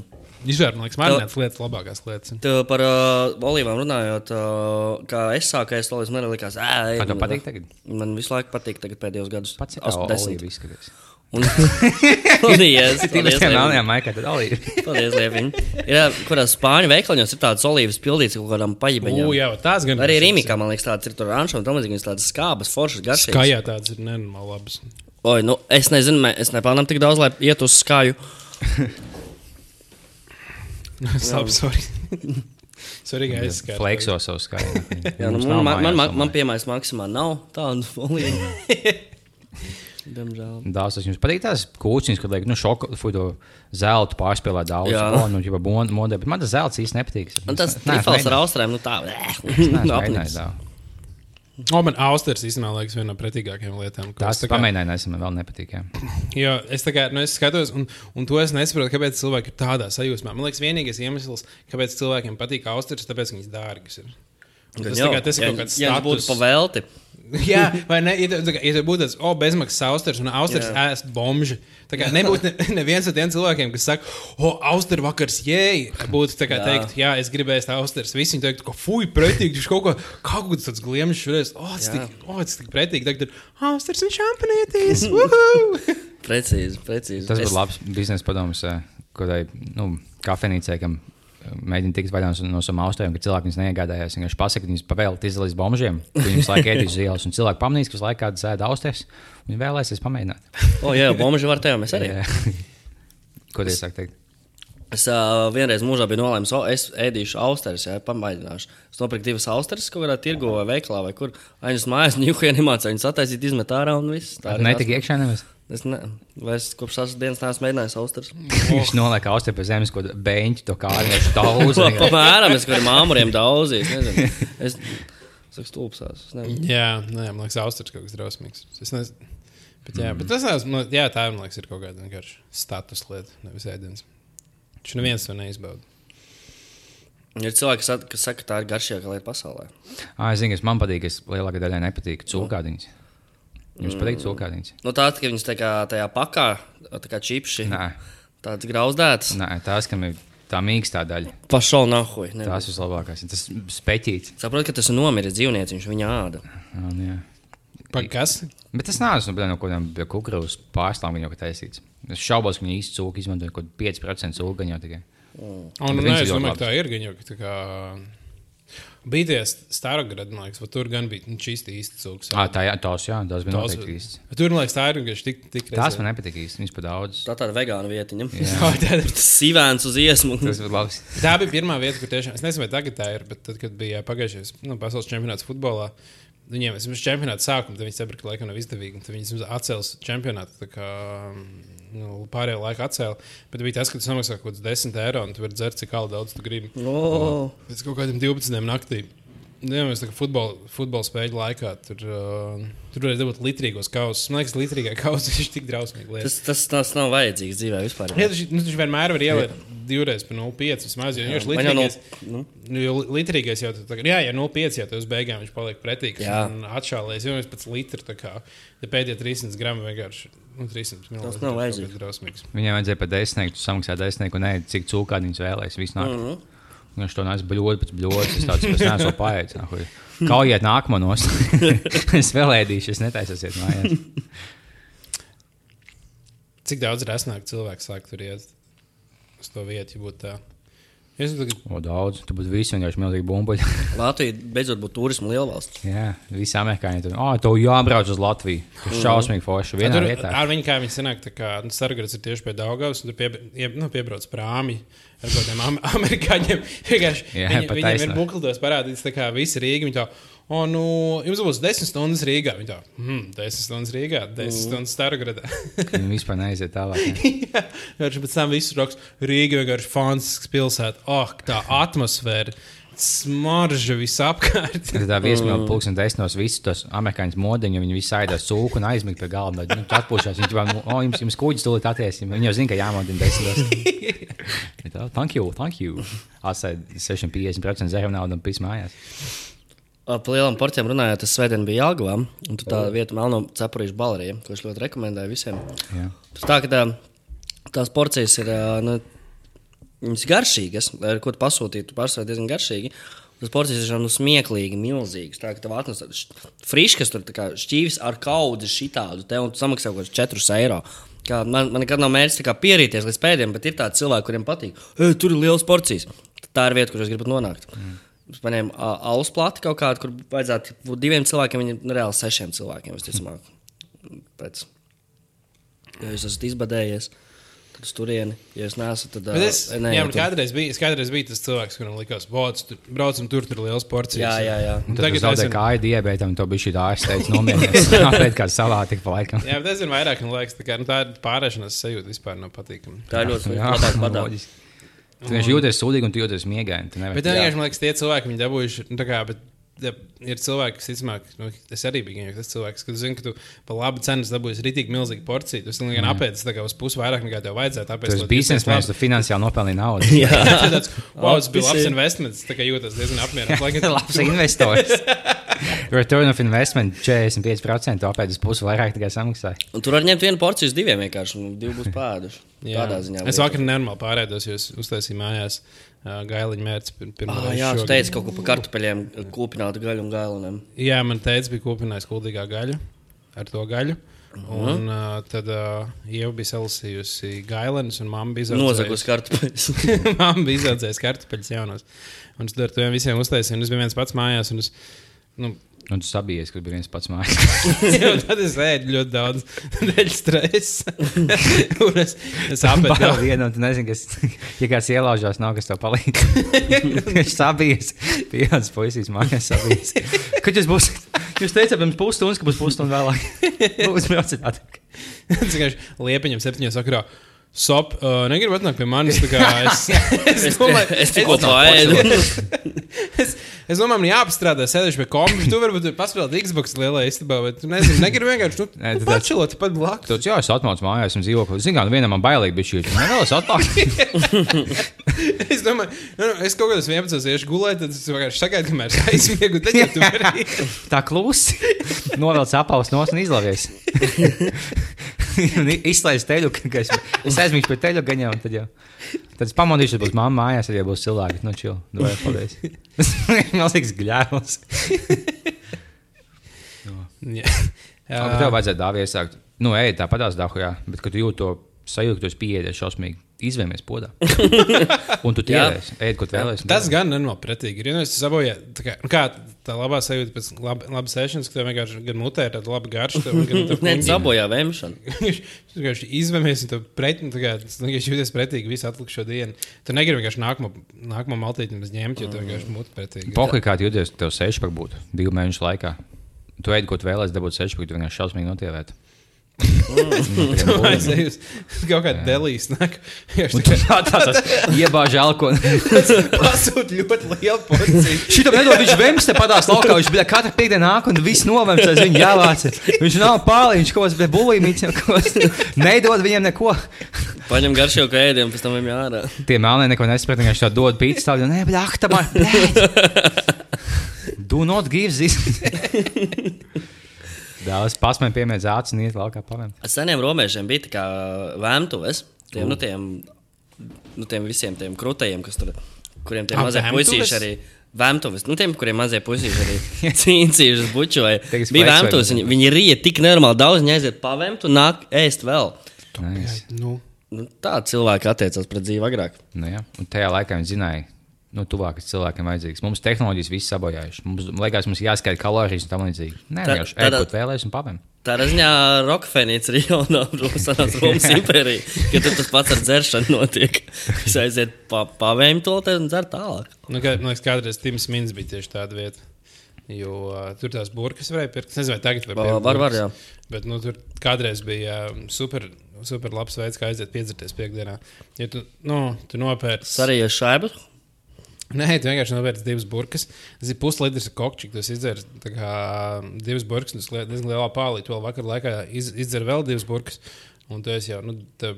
Izvērt, man liekas, marinētas lietas, labākās lietas. Tev par uh, olīvām runājot, uh, kā es sāku ēst olīvas, man liekas, ej, Kā tev man- patīk tagad? Man visu laiku patīk tagad pēdējos gados. Pats kā olīva izskatās. Un, paldies, paldies, paldies, Liepiņ. Ir, ā, kurās spāņu veikaliņos ir tādas olīvas pildītas kaut kādām paļibeņām. U, jā, tās gan. Arī Rīgā, man liekas, tādas ir tur rančā, un tam līdzīgi viņas tādas skābas, foršas, garšīgas. Skajā tādas ir nenormāli labas. Oi, nu, es nezinu, mē- es nepelnām tik daudz, lai iet uz. Labi, sorry. sorry, ka es skaidroju. Flekso savu skaitu. Jā, nu, man, man, man, man, piemērs maksimā nav tādu olīvu. Diemžēl. Tas jums patīk. Tās kūciņas, kad liek, nu, šoku, fuj, to zeltu pārspēlē daudz. Jā. O, nu, jau modē, bet man tas zelts īsti nepatīk. Un tas trifals ar austrēm, nu tā, tā. O, man austers īstenībā liekas viena no pretīgākajām lietām. Tās tā kā- pamēģināju, nesen man vēl nepatīk. Jā. Jo es, tā kā, nu, es skatos, un, un to es nesaprotu, kāpēc cilvēki ir tādā sajūsmā. Man liekas, vienīgais iemesls, kāpēc cilvēkiem patīk austers, ir tāpēc, ka viņas dārgas ir. Un Tas, tā kā, tas ir kaut kāds Ja tas būtu status. pavēlti. Jā, vai ne? Ja tev, ja tev būtu tāds, oh, bezmaksas austers un austers Jā. ēst bomži. Tā kā nebūtu ne, neviens no tiem cilvēkiem, kas saka, oh, auster vakars, jē, būtu tā kā Jā. teikt, jā, es gribēju ēst austers. Visi viņi teikt, ka fuj, pretīgi, viņš kaut ko, kaut ko tāds gliemžs šoreiz, oh, tas tik, oh, tas tik pretīgi. Tagad ir austers un woohoo! Precīzi, precīzi. Tas Es- būtu labs biznesa padoms, eh, kādai nu, kafejnīcei, kam mēģina tikt vaļā no, savām austējām, ka cilvēki viņas neiegādājās. Viņš pasaka, ka viņas pavēlēt izdalīt bombžiem, ka viņas laikā ēdīs uz ielas, un cilvēki pamanīs, ka uz laikā kāds ēda austēs. Viņi vēlēsies pamēģināt. O, jā, bomži var tev, mēs arī. Ko tie sāk teikt? Es uh, vienreiz mūžā biju nolēmis, o, es ēdīšu austeres, jā, pamēģināšu. Es nopirku divas austeres kaut kādā tirgo vai veikalā, vai kur. Aiznes mājās, ņūku animāciju, viņas attaisīt, izmet ārā un viss. Tā arī Netika tās- iekšā nevis. Es ne, vairs kopš tās dienas neesmu mēģinājis austeres. Viņš noliek austē pie zemes, ko beņķi to kā arī daudz. Pamēram, es kaut kādiem āmuriem daudzīs, nezinu. Es saku stulpsās, es. Jā, nē, man liekas, austers kaut kas drausmīgs. Es nezinu. Bet, jā, bet tas jā, tā man liekas, ir kaut kāda vienkārši status lieta, nevis ēdiens. Viņš neviens to neizbauda. Ir cilvēki, kas, kas saka, ka tā ir garšīgākā lieta pasaulē. Ah, es zinu, kas man patīk, kas lielākajai daļai nepatīk. Cūkādiņas. Jums patīk cūkādiņas? Nu, tā, ka viņas tā kā tajā pakā, tā kā čipši, Nē. tāds grauzdēts. Nē, tās, kam ir tā mīkstā daļa. Pašau nahuj. Tas ir vislabākais. Tas speķīts. Saprot, ka tas ir nomiris dzīvnieks, viņš viņu āda. Un, jā. Pa, kas? Bet tas nav nu, no kaut kādiem kukurūzas pārstāvjiem, jau taisīts. Es šaubos, ka viņi īsti cūku izmantoja kaut kādu 5% cūku jau tikai. Un, Bet nē, viņš es domāju, ka tā ir tā Kā... Bija tie Starograd, man liekas, tur gan bija nu, šīs īsti cūks. Ah, tā, jā, tos, jā, tas bija Tos- noteikti. Bet Tur, man liekas, tā ir vienkārši tik, tik Tas man nepatīk īsti. Viņš pa daudz. Tā tāda vegāna vietiņa. Jā, tā ir. Tas sīvēns uz iesmu. Tas bija labs. Tā bija pirmā vieta, kur tiešām, es nezinu, vai tagad tā ir, bet tad, kad bija pagājušais nu, pasaules čempionāts futbolā, viņiem bija čempionāta sākums, tad viņi saprata, ka laikam nav izdevīgi. Tad viņi atcēla čempionātu. tā Kā, nu, pārējo laiku atcēla. Bet bija tas, ka tu samaksā kaut kāds 10 eiro un tu vari dzert, cik daudz tu gribi. Oh. Pēc kaut kādiem 12 naktī. Jā, mēs kā futbola, futbola spēļu laikā tur, uh, tur varēja dabūt litrīgos kausus. Man liekas, litrīgā kausa ir tik drausmīgi. lietas. Tas, tas, tas nav vajadzīgs dzīvē vispār. Jā, tas nu, taču vienmēr var ielikt divreiz pa 0,5 vismaz. Jo viņš Man jau no- litrīgais. nu. Nu, jo litrīgais jau tā, jā, ja 0,5 jau tas beigās viņš paliek pretīgs Jā. un atšālēs. Jau pēc litra tā kā ja pēdējie 300 gramu vienkārši. Nu, 300 ml. Tas nav vajadzīgs. Viņam vajadzēja pat desmitnieku, tu samaksā desmitnieku, un nē, cik cūkādi viņas vēlēs. Viss nāk. Mhm. Viņš to nes bļodi pēc bļodas. Es tāds pēc neesmu paēdis. Kaujiet nākamo nost. es vēl ēdīšu, es netaisosiet mājās. Cik daudz resnāk cilvēku sāk tur iet uz to vietu, ja būtu tā? Es tagad O, daudz. Tu būtu visi vienkārši milzīgi bumbuļi. Latvija beidzot būtu turisma lielvalsts. Jā, visi amerikāņi tur. Oh, tev jābrauc uz Latviju. Tas ir šausmīgi forši. Vienā tur, vietā. ar viņu kā viņi sanāk, tā kā nu, Sargaras ir tieši pie Daugavas, un tur pie, ie, nu, piebrauc prāmi ar kādiem am amerikāņiem. Vienkārši Jā, viņi, viņiem ir bukletos parādīts, tā kā visi Rīgi. Viņi tā, o, nu, jums būs 10 stundas Rīgā. Viņi tā, hmm, 10 stundas Rīgā, 10 stundas Stargradā. Viņi vispār neaiziet tālāk. Jā, vienkārši pēc tam viss rokas. Rīga vienkārši fantastisks pilsēta. Oh, tā atmosfēra, smarža visapkārt. Tad tā viesmīlība pulksten desmitos visus tos amerikāņus modiņu, viņi visi aidās cūku un aizmigt pie galda. Nu, tu atpūšās, viņi jau, oh, jums, jums kuģis tūlīt attiesim. Viņi jau zina, ka jāmodina desmitos. Tā, Thank you, thank you. Atstāj 650% zēru naudu un pīs mājās. Par lielām porcijām runājot, tas svētdien bija Jāgavā, un tur tā vieta melno cepurīšu balerija, ko es ļoti rekomendēju visiem. Jā. Tur tā, ka tā, tās porcijas ir nu, viņas garšīgas, ar ko tu pārsvarā diezgan garšīgi. Tas porcijas ir nu, smieklīgi, milzīgas. Tā kā tev atnes friškas, tur kā šķīvis ar kaudzi šitādu, te un tu samaksā kaut kādus 4 eiro. Kā man, man nekad nav mērķis pierīties līdz pēdējiem, bet ir tādi cilvēki, kuriem patīk. "Ej, Tur ir liels porcijas. Tā ir vieta, kur es gribu nonākt. Mm. Es ā, alus plati kaut kādu, kur vajadzētu būt diviem cilvēkiem, viņa ir reāli sešiem cilvēkiem. Visticamāk, pēc Ja jūs esat izbadējies, tad uz turieni, ja jūs neesat, tad Bet es, ā, jā, man tur. kādreiz bija, es kādreiz biju tas cilvēks, kuram likās, ka tur braucam, tur tur ir liels porcijas. Jā, jā, jā. Un tad Tagad es zaudēju esam- kāju diabētam, to bija šī tā aizsteigts nomierināts. Tāpēc kā savā tik pa laikam. Jā, bet es zinu, vairāk man liekas, tā, kā, nu, tā ir pārēšanās sajūta vispār nav patīkama. Tā ir ļoti padā. loģiski. Tu vienkārši jūties sūdīgi un tu jūties miegaini. tu Bet tā vienkārši man liekas, tie cilvēki, viņi dabūjuši, nu, tā kā, bet ja ir cilvēki, kas, ticamāk, nu, es arī biju gan tas cilvēks, kas zina, ka tu par labu cenu dabūsi rītīgi milzīgu porciju. Tu esi gan apēdis tā kā uz pusi vairāk nekā tev vajadzētu. Tāpēc tev diezgan biznesmenis, tu finansiāli nopelnīji naudu. Jā, Tāds, Wow, tas bija labs investments. Tā kā jūtas diezgan apmierināts. Lai gan Labs investors. Return of investment 45%, tāpēc es pusi vairāk tikai samaksāju. un tur var ņemt vienu porciju uz diviem vienkārši, un divi būs pēduši. Jā. Tādā ziņā. Es vakar nenormāli pārēdos, jo uztaisīju mājās uh, gailiņu mērķi pir- pirmo Ah, jā, šogad. teici kaut ko par kartupeļiem, kūpinātu gaļu un gailuniem. Jā, man teica, bija kopinājis kuldīgā gaļa ar to gaļu. Un uh, tad uh, jau bija salasījusi gailēnas, un mamma bija Nozagus kartupeļus. Māma bija izaudzējusi kartupeļus jaunos. Un es tur ar tiem visiem uztaisīju. un Es biju viens pats mājās. Un es, nu, Un tu sabijies, ka bija viens pats mājās. jau tad es ēdu ļoti daudz stresa. un es, es apēdu Pārāk viena, un tu nezini, kas, ja kāds ielaužās, nav kas tev palīdz. Viņš sabijies, pieaudzis puisis mājās sabijies. Kad jūs būsiet? Jūs teicāt, pirms pusstundas, ka būs pusstunda vēlāk. Būs atpakaļ. Es vienkārši liepiņam septiņos sakrā. Sop, uh, negribu atnākt pie manis. tā kā Es, es, Es, domāju, es tikko paēdu. es, es domāju, man jāpastrādā, sēdēšu pie kompānijas. Tu varbūt paspēlēt Xbox lielajā istabā, bet tu nezini, negribu vienkārši nu, Nē, tu pačilot pat blakus. Tur jau es atnācu mājās un dzīvoju. Zinām, kā vienam man bailīgi bija šī. Nevēlas atpakaļ. Es domāju, nu, nu, es kaut kādā 11. iešu gulēt, tad es vienkārši sagaidu, kamēr es aizmiegu. Tad jau tu vari. Tā klusi. Novelc apaus nos un izlavies. un izslēdz teļu, ka es, es aizmīšu pie teļu gaņā, tad jau. Tad es pamodīšu, ka būs mamma mājās, jau būs cilvēki. Nu, čil, dod, paldies. Tas ir milzīgs gļēvs. Jā. Bet tev vajadzētu dāvāt iesākt. Nu, ej, tā padās dāvā, bet kad jūti to esi pieejies šausmīgi. Izvēmies podā. Un tu tievēs, ej, ko vēlēsies. Tas gan nav pretīgi. Ir jau sabojā, tā kā, nu kā tā labā sajūta pēc laba, labas ēšanas, ka tev vienkārši gan mutē ir tāda laba garša. tev Gan, tev Nē, sabojā vēmšana. Vienkārši izvēmies, un tu pret, nu, tā kā, jūties pretīgi visu atlikušo dienu. Tu negribi vienkārši nākamo, nākamo maltīti nemaz ņemt, jo tu vienkārši mut pretīgi. Pokai kā tu jūties, tev sešpak būtu divu mēnešu laikā. Tu ej, ko vēlēsies dabūt sešpak, tu vienkārši šausmīgi notievēt. Tu aizēji uz kaut kādu delīs. Nāk, Un tu tā tā tas iebāž alkoholu. pasūt ļoti lielu porciju. Šitam nedod, viņš vēms te padās laukā, viņš bija katru piekdienu nāk un viss novēms, aiz viņu jāvāc. Viņš nav pāri, viņš kaut kāds bija bulīmīts, nedod viņiem neko. Paņem garšīgu ēdienu, pēc tam viņam jārā. Tie melnie neko nespēj, viņš tā dod pīcis tādu, nē, bet ah, tā man. Do not give this. Daudz pasmēju piemērs ācis un iet laukā pavēm. Seniem romiešiem bija tā kā vēmtuves. Tiem, nu, tiem, nu, tiem visiem tiem krūtajiem, kas tur, kuriem tie mazie puisīši arī. Vēmtuves, nu, tiem, kuriem mazie puisīši arī cīnījušies bučoja. Bija vai viņi, viņi rīja tik nenormāli daudz, viņi aiziet pavēmt un nāk ēst vēl. Nice. Nu, Nu, tā cilvēki attiecās pret dzīvi agrāk. Nu, ja. Un tajā laikā viņi zināja, nu, tuvāk, kas cilvēkiem vajadzīgs. Mums tehnoloģijas viss sabojājušas. Mums liekas, mums jāskaita kalorijas un tam līdzīgi. Nē, Tā- vienkārši tādā- ēdot vēlēs un paviem. Tā ziņā Rokafēnīca ir jaunā Romas impērija, ka tur tas pats ar dzeršanu notiek. Viņš aiziet pa, pavēm to un dzer tālāk. nu, kā, man liekas, kādreiz Tims Mins bija tieši tāda vieta. Jo uh, tur tās burbuļs varēja pirkt. Es nezinu, vai tagad var Va- pirkt. var, var, burkas. jā. Bet nu, tur kādreiz bija uh, super, super labs veids, kā aiziet piedzerties piekdienā. Ja tu, nu, tu nopērci Sarījies šaibas. Nē, tu vienkārši nopērci divas burbuļus. Tas ir puslitrs kokčik. Tas izdzer divas burbuļus, un tas diezgan lielā pālī. Tu vēl vakar laikā iz, izdzer vēl divas burbuļus. Un esi jau nu,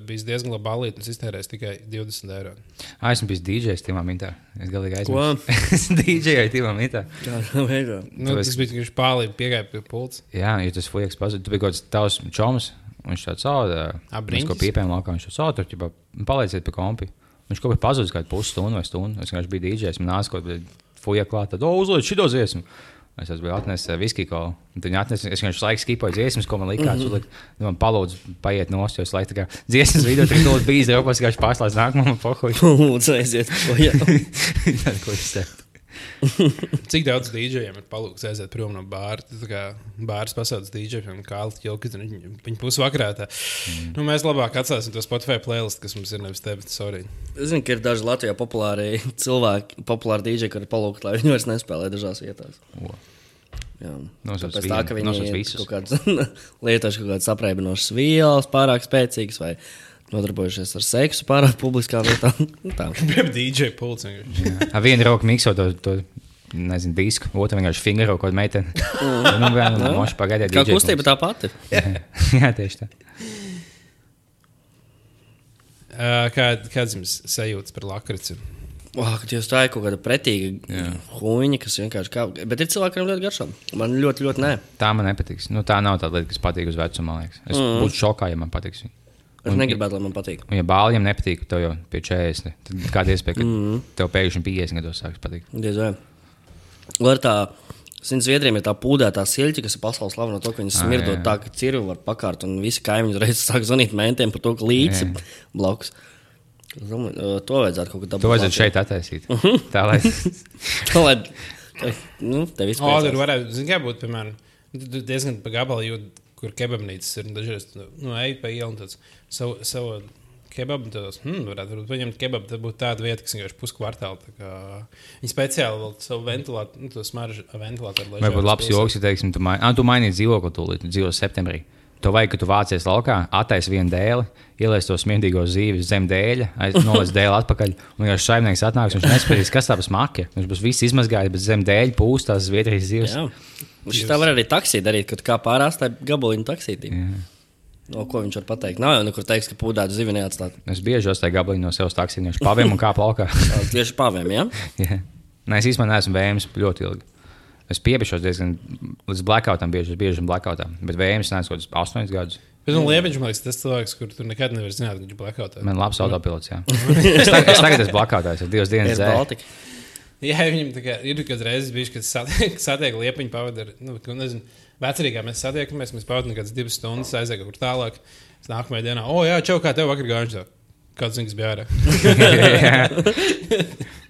bijis diezgan labi balīt, un es iztērēju tikai 20 eiro. Ah, esmu bijis DJs Timā Mintā. Es galīgi aizmirsu. Es DJai Timā Mintā. Tā veidā. Nu, tas bija tikai pālī, piegāja pie pults. Jā, jo tas fujaks pazuda. Tu biji kaut kāds tavs čoms. un Viņš tāds sauda. Briņķis? ko piepējām laukā. Viņš sauda, tur ķipa, palieciet pie kompi. Viņš kaut kā pazudis kādu pusstundu vai stundu. Es vienkārši biju DJs. Man nāca kaut kāda fuja klāt. Tad, uzliek šito dziesmu. Es biju atnesis uh, viskiju kolu. Viņi atnesa, es vienkārši laiku skipoju dziesmas, ko man likās. Mm -hmm. Nu, man palūdzu, paiet nost, jo es laiku tā kā dziesmas video tur ļoti bijis. Jau kā pārslēdz nākamajam pohuļu. Lūdzu, aiziet projām. Tad, ko es teicu? Cik daudz dīdžejiem ir palūgts aiziet prom no bāra? Tā kā bārs pasaules dīdžejiem, kā Alta Čilka, viņi, viņi pusvakarā. Tā. Mm. Nu, mēs labāk atstāsim to Spotify playlist, kas mums ir nevis tevi, sorry. Es zinu, ka ir daži Latvijā populāri cilvēki, populāri dīdžeji, kuri palūgt, lai viņi vairs nespēlē dažās vietās. O. Jā. Nosauc Tāpēc tā, ka viņi visus. kaut kādas lietojuši kaut kādas apreibinošas vielas, pārāk spēcīgas vai nodarbojušies ar seksu pārāk publiskā vietā. Tā. Piemēram, dīdžeja pults. vienkārši. Ar vienu roku mikso to, to nezinu, disku, otru vienkārši fingro kaut kādu meiteni. nu, vienu no mošu pagaidīt. Kā kustība tā pati. Jā, tieši tā. Uh, kā, kāds jums sajūtas par lakrici? Oh, kad jūs tā ir kaut kāda pretīga huīņa, kas vienkārši kā. Bet ir cilvēki, kuriem ļoti garšo. Man ļoti, ļoti nē. Tā man nepatiks. Nu, tā nav tā lieta, kas patīk uz vecumu, man liekas. Es mm. būtu šokā, ja man patiks. Es negribētu, lai man patīk. Un, ja bāļiem nepatīk, tev jau pie 40, tad kāda iespēja, ka mm. tev pēkšņi 50 gados sāks patikt? Diez vai. Vai tā, Zinu, Zviedrijam ir tā pūdētā silta, kas ir pasaules slavena no to, ka viņi Ā, smirdot jā. tā, ka cirvi var pakārt, un visi kaimiņi uzreiz sāk zvanīt mēntiem par to, ka līdzi blakus. To vajadzētu kaut kā To vajadzētu šeit attaisīt. Tā lai Tā lai, tā, nu, te viss O, tur priecās. varētu, zin, kā būt, piemēram, diezgan pa gabalu jūt, kur kebabnīcas ir. Dažreiz, tu, nu, ej pa ielu un tāds savu, savu kebabu, tad hmm, varētu varbūt paņemt kebabu, tad būtu tāda vieta, kas vienkārši puskvartāli. tā kā- Viņi speciāli vēl savu ventilātoru, nu, to smaržu ventilātoru. Vai būtu labs joks, ja teiksim, tu, mai... ah, tu mainīji dzīvokli tūlīt, tu dzīvo septembrī. To vajag, ka tu vācies laukā, attaisi vienu dēli, ieliec to smietīgo zīvi zem dēļa, noliec dēli atpakaļ. Un vienkārši saimnieks atnāks, viņš nespējas, kas tā par smaki. Viņš būs viss izmazgājis, bet zem dēļa pūstās Zviedrijas zīves. Jā. Viņš tā var arī taksī darīt, kad kā pārās tā gabaliņu taksītī. No ko viņš var pateikt? Nav jau nekur teiks, ka pūdētu zivi neatstāt. Es bieži uzstāju gabaliņu no sevis taksiju, viņš paviem un kā plaukā. Tieši pāvēm, jā? Jā. Nē, es īstenībā neesmu vējams ļoti ilgi. Es piebišos diezgan līdz blackoutam, bieži, bieži blackoutam, bet vējams nāca kaut kādus astoņus gadus. Bet man liekas, man liekas, tas cilvēks, kur tu nekad nevari zināt, ka viņš ir blackoutā. Man labs autopilots, jā. es, tagad, es tagad esmu blakātājs, ir divas dienas dzēru. Jā, viņam tā kā ir kāds reizes bijis, kad satiek, satiek liepiņu pavadīja. Nu, ko nezinu, vecerīgā mēs satiekamies, mēs pavadām kādas divas stundas, aizējām kaut kur tālāk. Es nākamajā dienā, o, jā, čau, kā tev vakar gājuši? Kāds zināms bija ārā?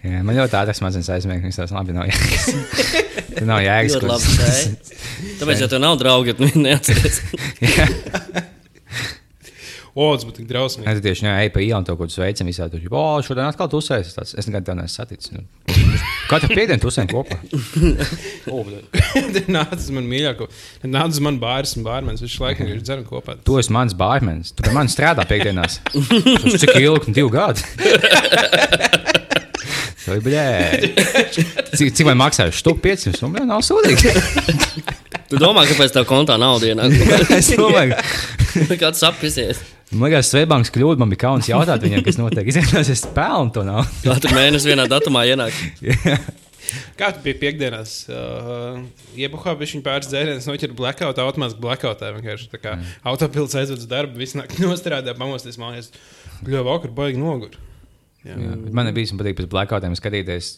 jā. man ļoti ātras smadzenes aizmiega, viņas tās labi nav jēgas. Tur nav jēgas. Tāpēc, ja tev nav draugi, tad viņi neatceries. O, tas būtu tik drausmīgi. Es tieši jā, eju pa ielu un to kaut kādu sveicu visādi. Tur, oh, šodien atkal tusēs. Es, tāds, es nekad tev neesmu saticis. Nu, Katru piekdienu tusējam kopā. Tad nāca uz mani mīļāko. Tad nāca uz mani bāris un bārmenis. Viņš laikam ir dzeram kopā. Tu esi mans bārmenis. Tu pie manis strādā piekdienās. Uz cik ilgi? Divu gadu. Tā ir blēdi. Cik, cik man maksāja? Štuk 500. Un, jā, nav sūdīgi. Tu domā, kāpēc tev kontā nauda ienāk? es domāju, Kāds sapisies? Man liekas, Svetbanks kļūda. Man bija kauns jautāt viņiem, kas notiek. Izrādās, es pelnu to nav. Katru mēnesi vienā datumā ienāk. Kā tu biji piekdienās? Uh, Iebuhā bija viņa pāris dzērienus, noķēra blackout, automātiski blackoutā. Vienkārši tā kā mm. autopilns aizved uz darbu, viss nāk nostrādā, pamosties mājās. Ļoti vakar baigi nogur. Jā. Jā, bet man bija patīk pēc blackoutiem skatīties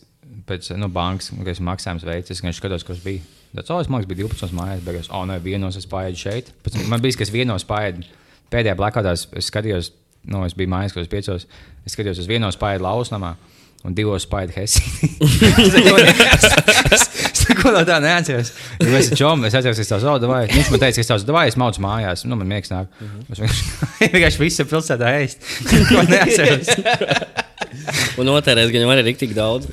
pēc nu, bankas, kas maksājums veids. Es vienkārši skatos, kas bija. Tas oh, man bija 12 mājās, beigās, oh, nē, vienos es pārēju šeit. Pēc, man bija, kas vienos pārēju. Pēdējā blackoutā es es skatījos, nu, es biju mājās, kad es piecos. Es skatījos uz vienos pārēju lausnamā. Un divos spēļu hesi. es neko no tā neatceros. Ja esam čomi, es atceros, ka tas ir vai Viņš man teica, ka tas ir vai es maucu mājās. Nu, man miegs nāk. Es vienkārši- vienkārši visu pilsētā ēst. Neko neatceros. Un otrais gan arī ir tik daudz.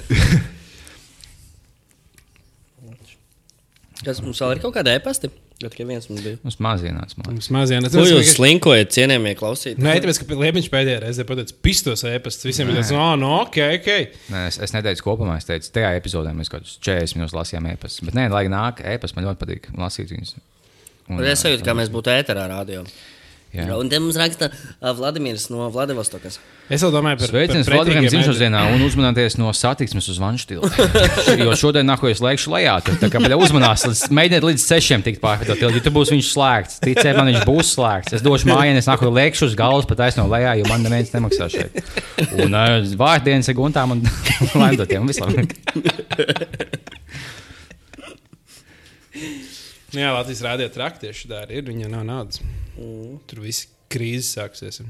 Kas mums vēl ir kaut kāda e-pasta? Gan tikai viens mums bija. Mums mazienāts. Man. Mums mazajā Ko jūs slinkojat, cienījamie klausītāji? Nē, tāpēc, ka Liepiņš pēdējā reizē pateica, pistos ēpasts. Visiem bija tāds, oh, no, ok, ok. Nē, es, es neteicu kopumā, es teicu, tajā epizodē mēs kaut kādus 40 minūtes lasījām e-pastus. Bet, nē, lai nāk e-pastus, man ļoti patīk lasīt viņus. Un, Es sajūtu, kā mēs būtu ēterā rādījumā. Jā. Un te mums raksta uh, Vladimirs no Vladivostokas. Es domāju par Sveiciens Vladimiram dienā un uzmanieties no satiksmes uz vanštilu. jo šodien nāko es lēkšu lejā, tad tā kā baļā uzmanās, mēģiniet līdz sešiem tikt pārvietot jo tur būs viņš slēgts. Ticiet man, viņš būs slēgts. Es došu mājienu, es nāku lēkšu uz galvas pat aizno lejā, jo man neviens nemaksā šeit. Un uh, vārdienas ir guntām un laimdotiem vislabāk. Jā, Latvijas rādījā trakti tieši tā arī ir. Viņam nav naudas. Mm. Tur viss krīzes sāksies.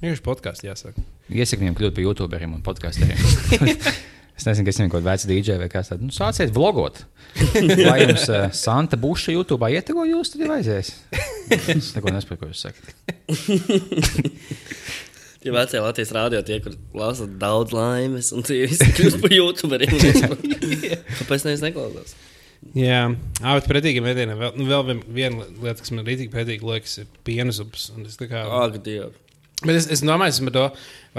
Vienkārši podkāstā jāsāk. Iesaku viņiem kļūt par youtuberiem un podkāstiem. Es nezinu, kas viņam kaut kāds vecs DJ vai kas tāds. Nu, sāciet vlogot. Vai jums uh, Santa Buša YouTube ietego jūs, tad jau aizies. Es neko nesaprotu, ko jūs sakat. Tie vecie Latvijas rādio, tie, kur lasa daudz laimes, un tie visi kļūst par youtuberiem. Kāpēc nevis neklausās? Jā, ah, bet pretīgiem ēdieniem vēl, nu, vēl vien- viena lieta, kas man rītīgi patīk, liekas, ir piena zupas. Ak, Dievs. Bet es, es domāju, to,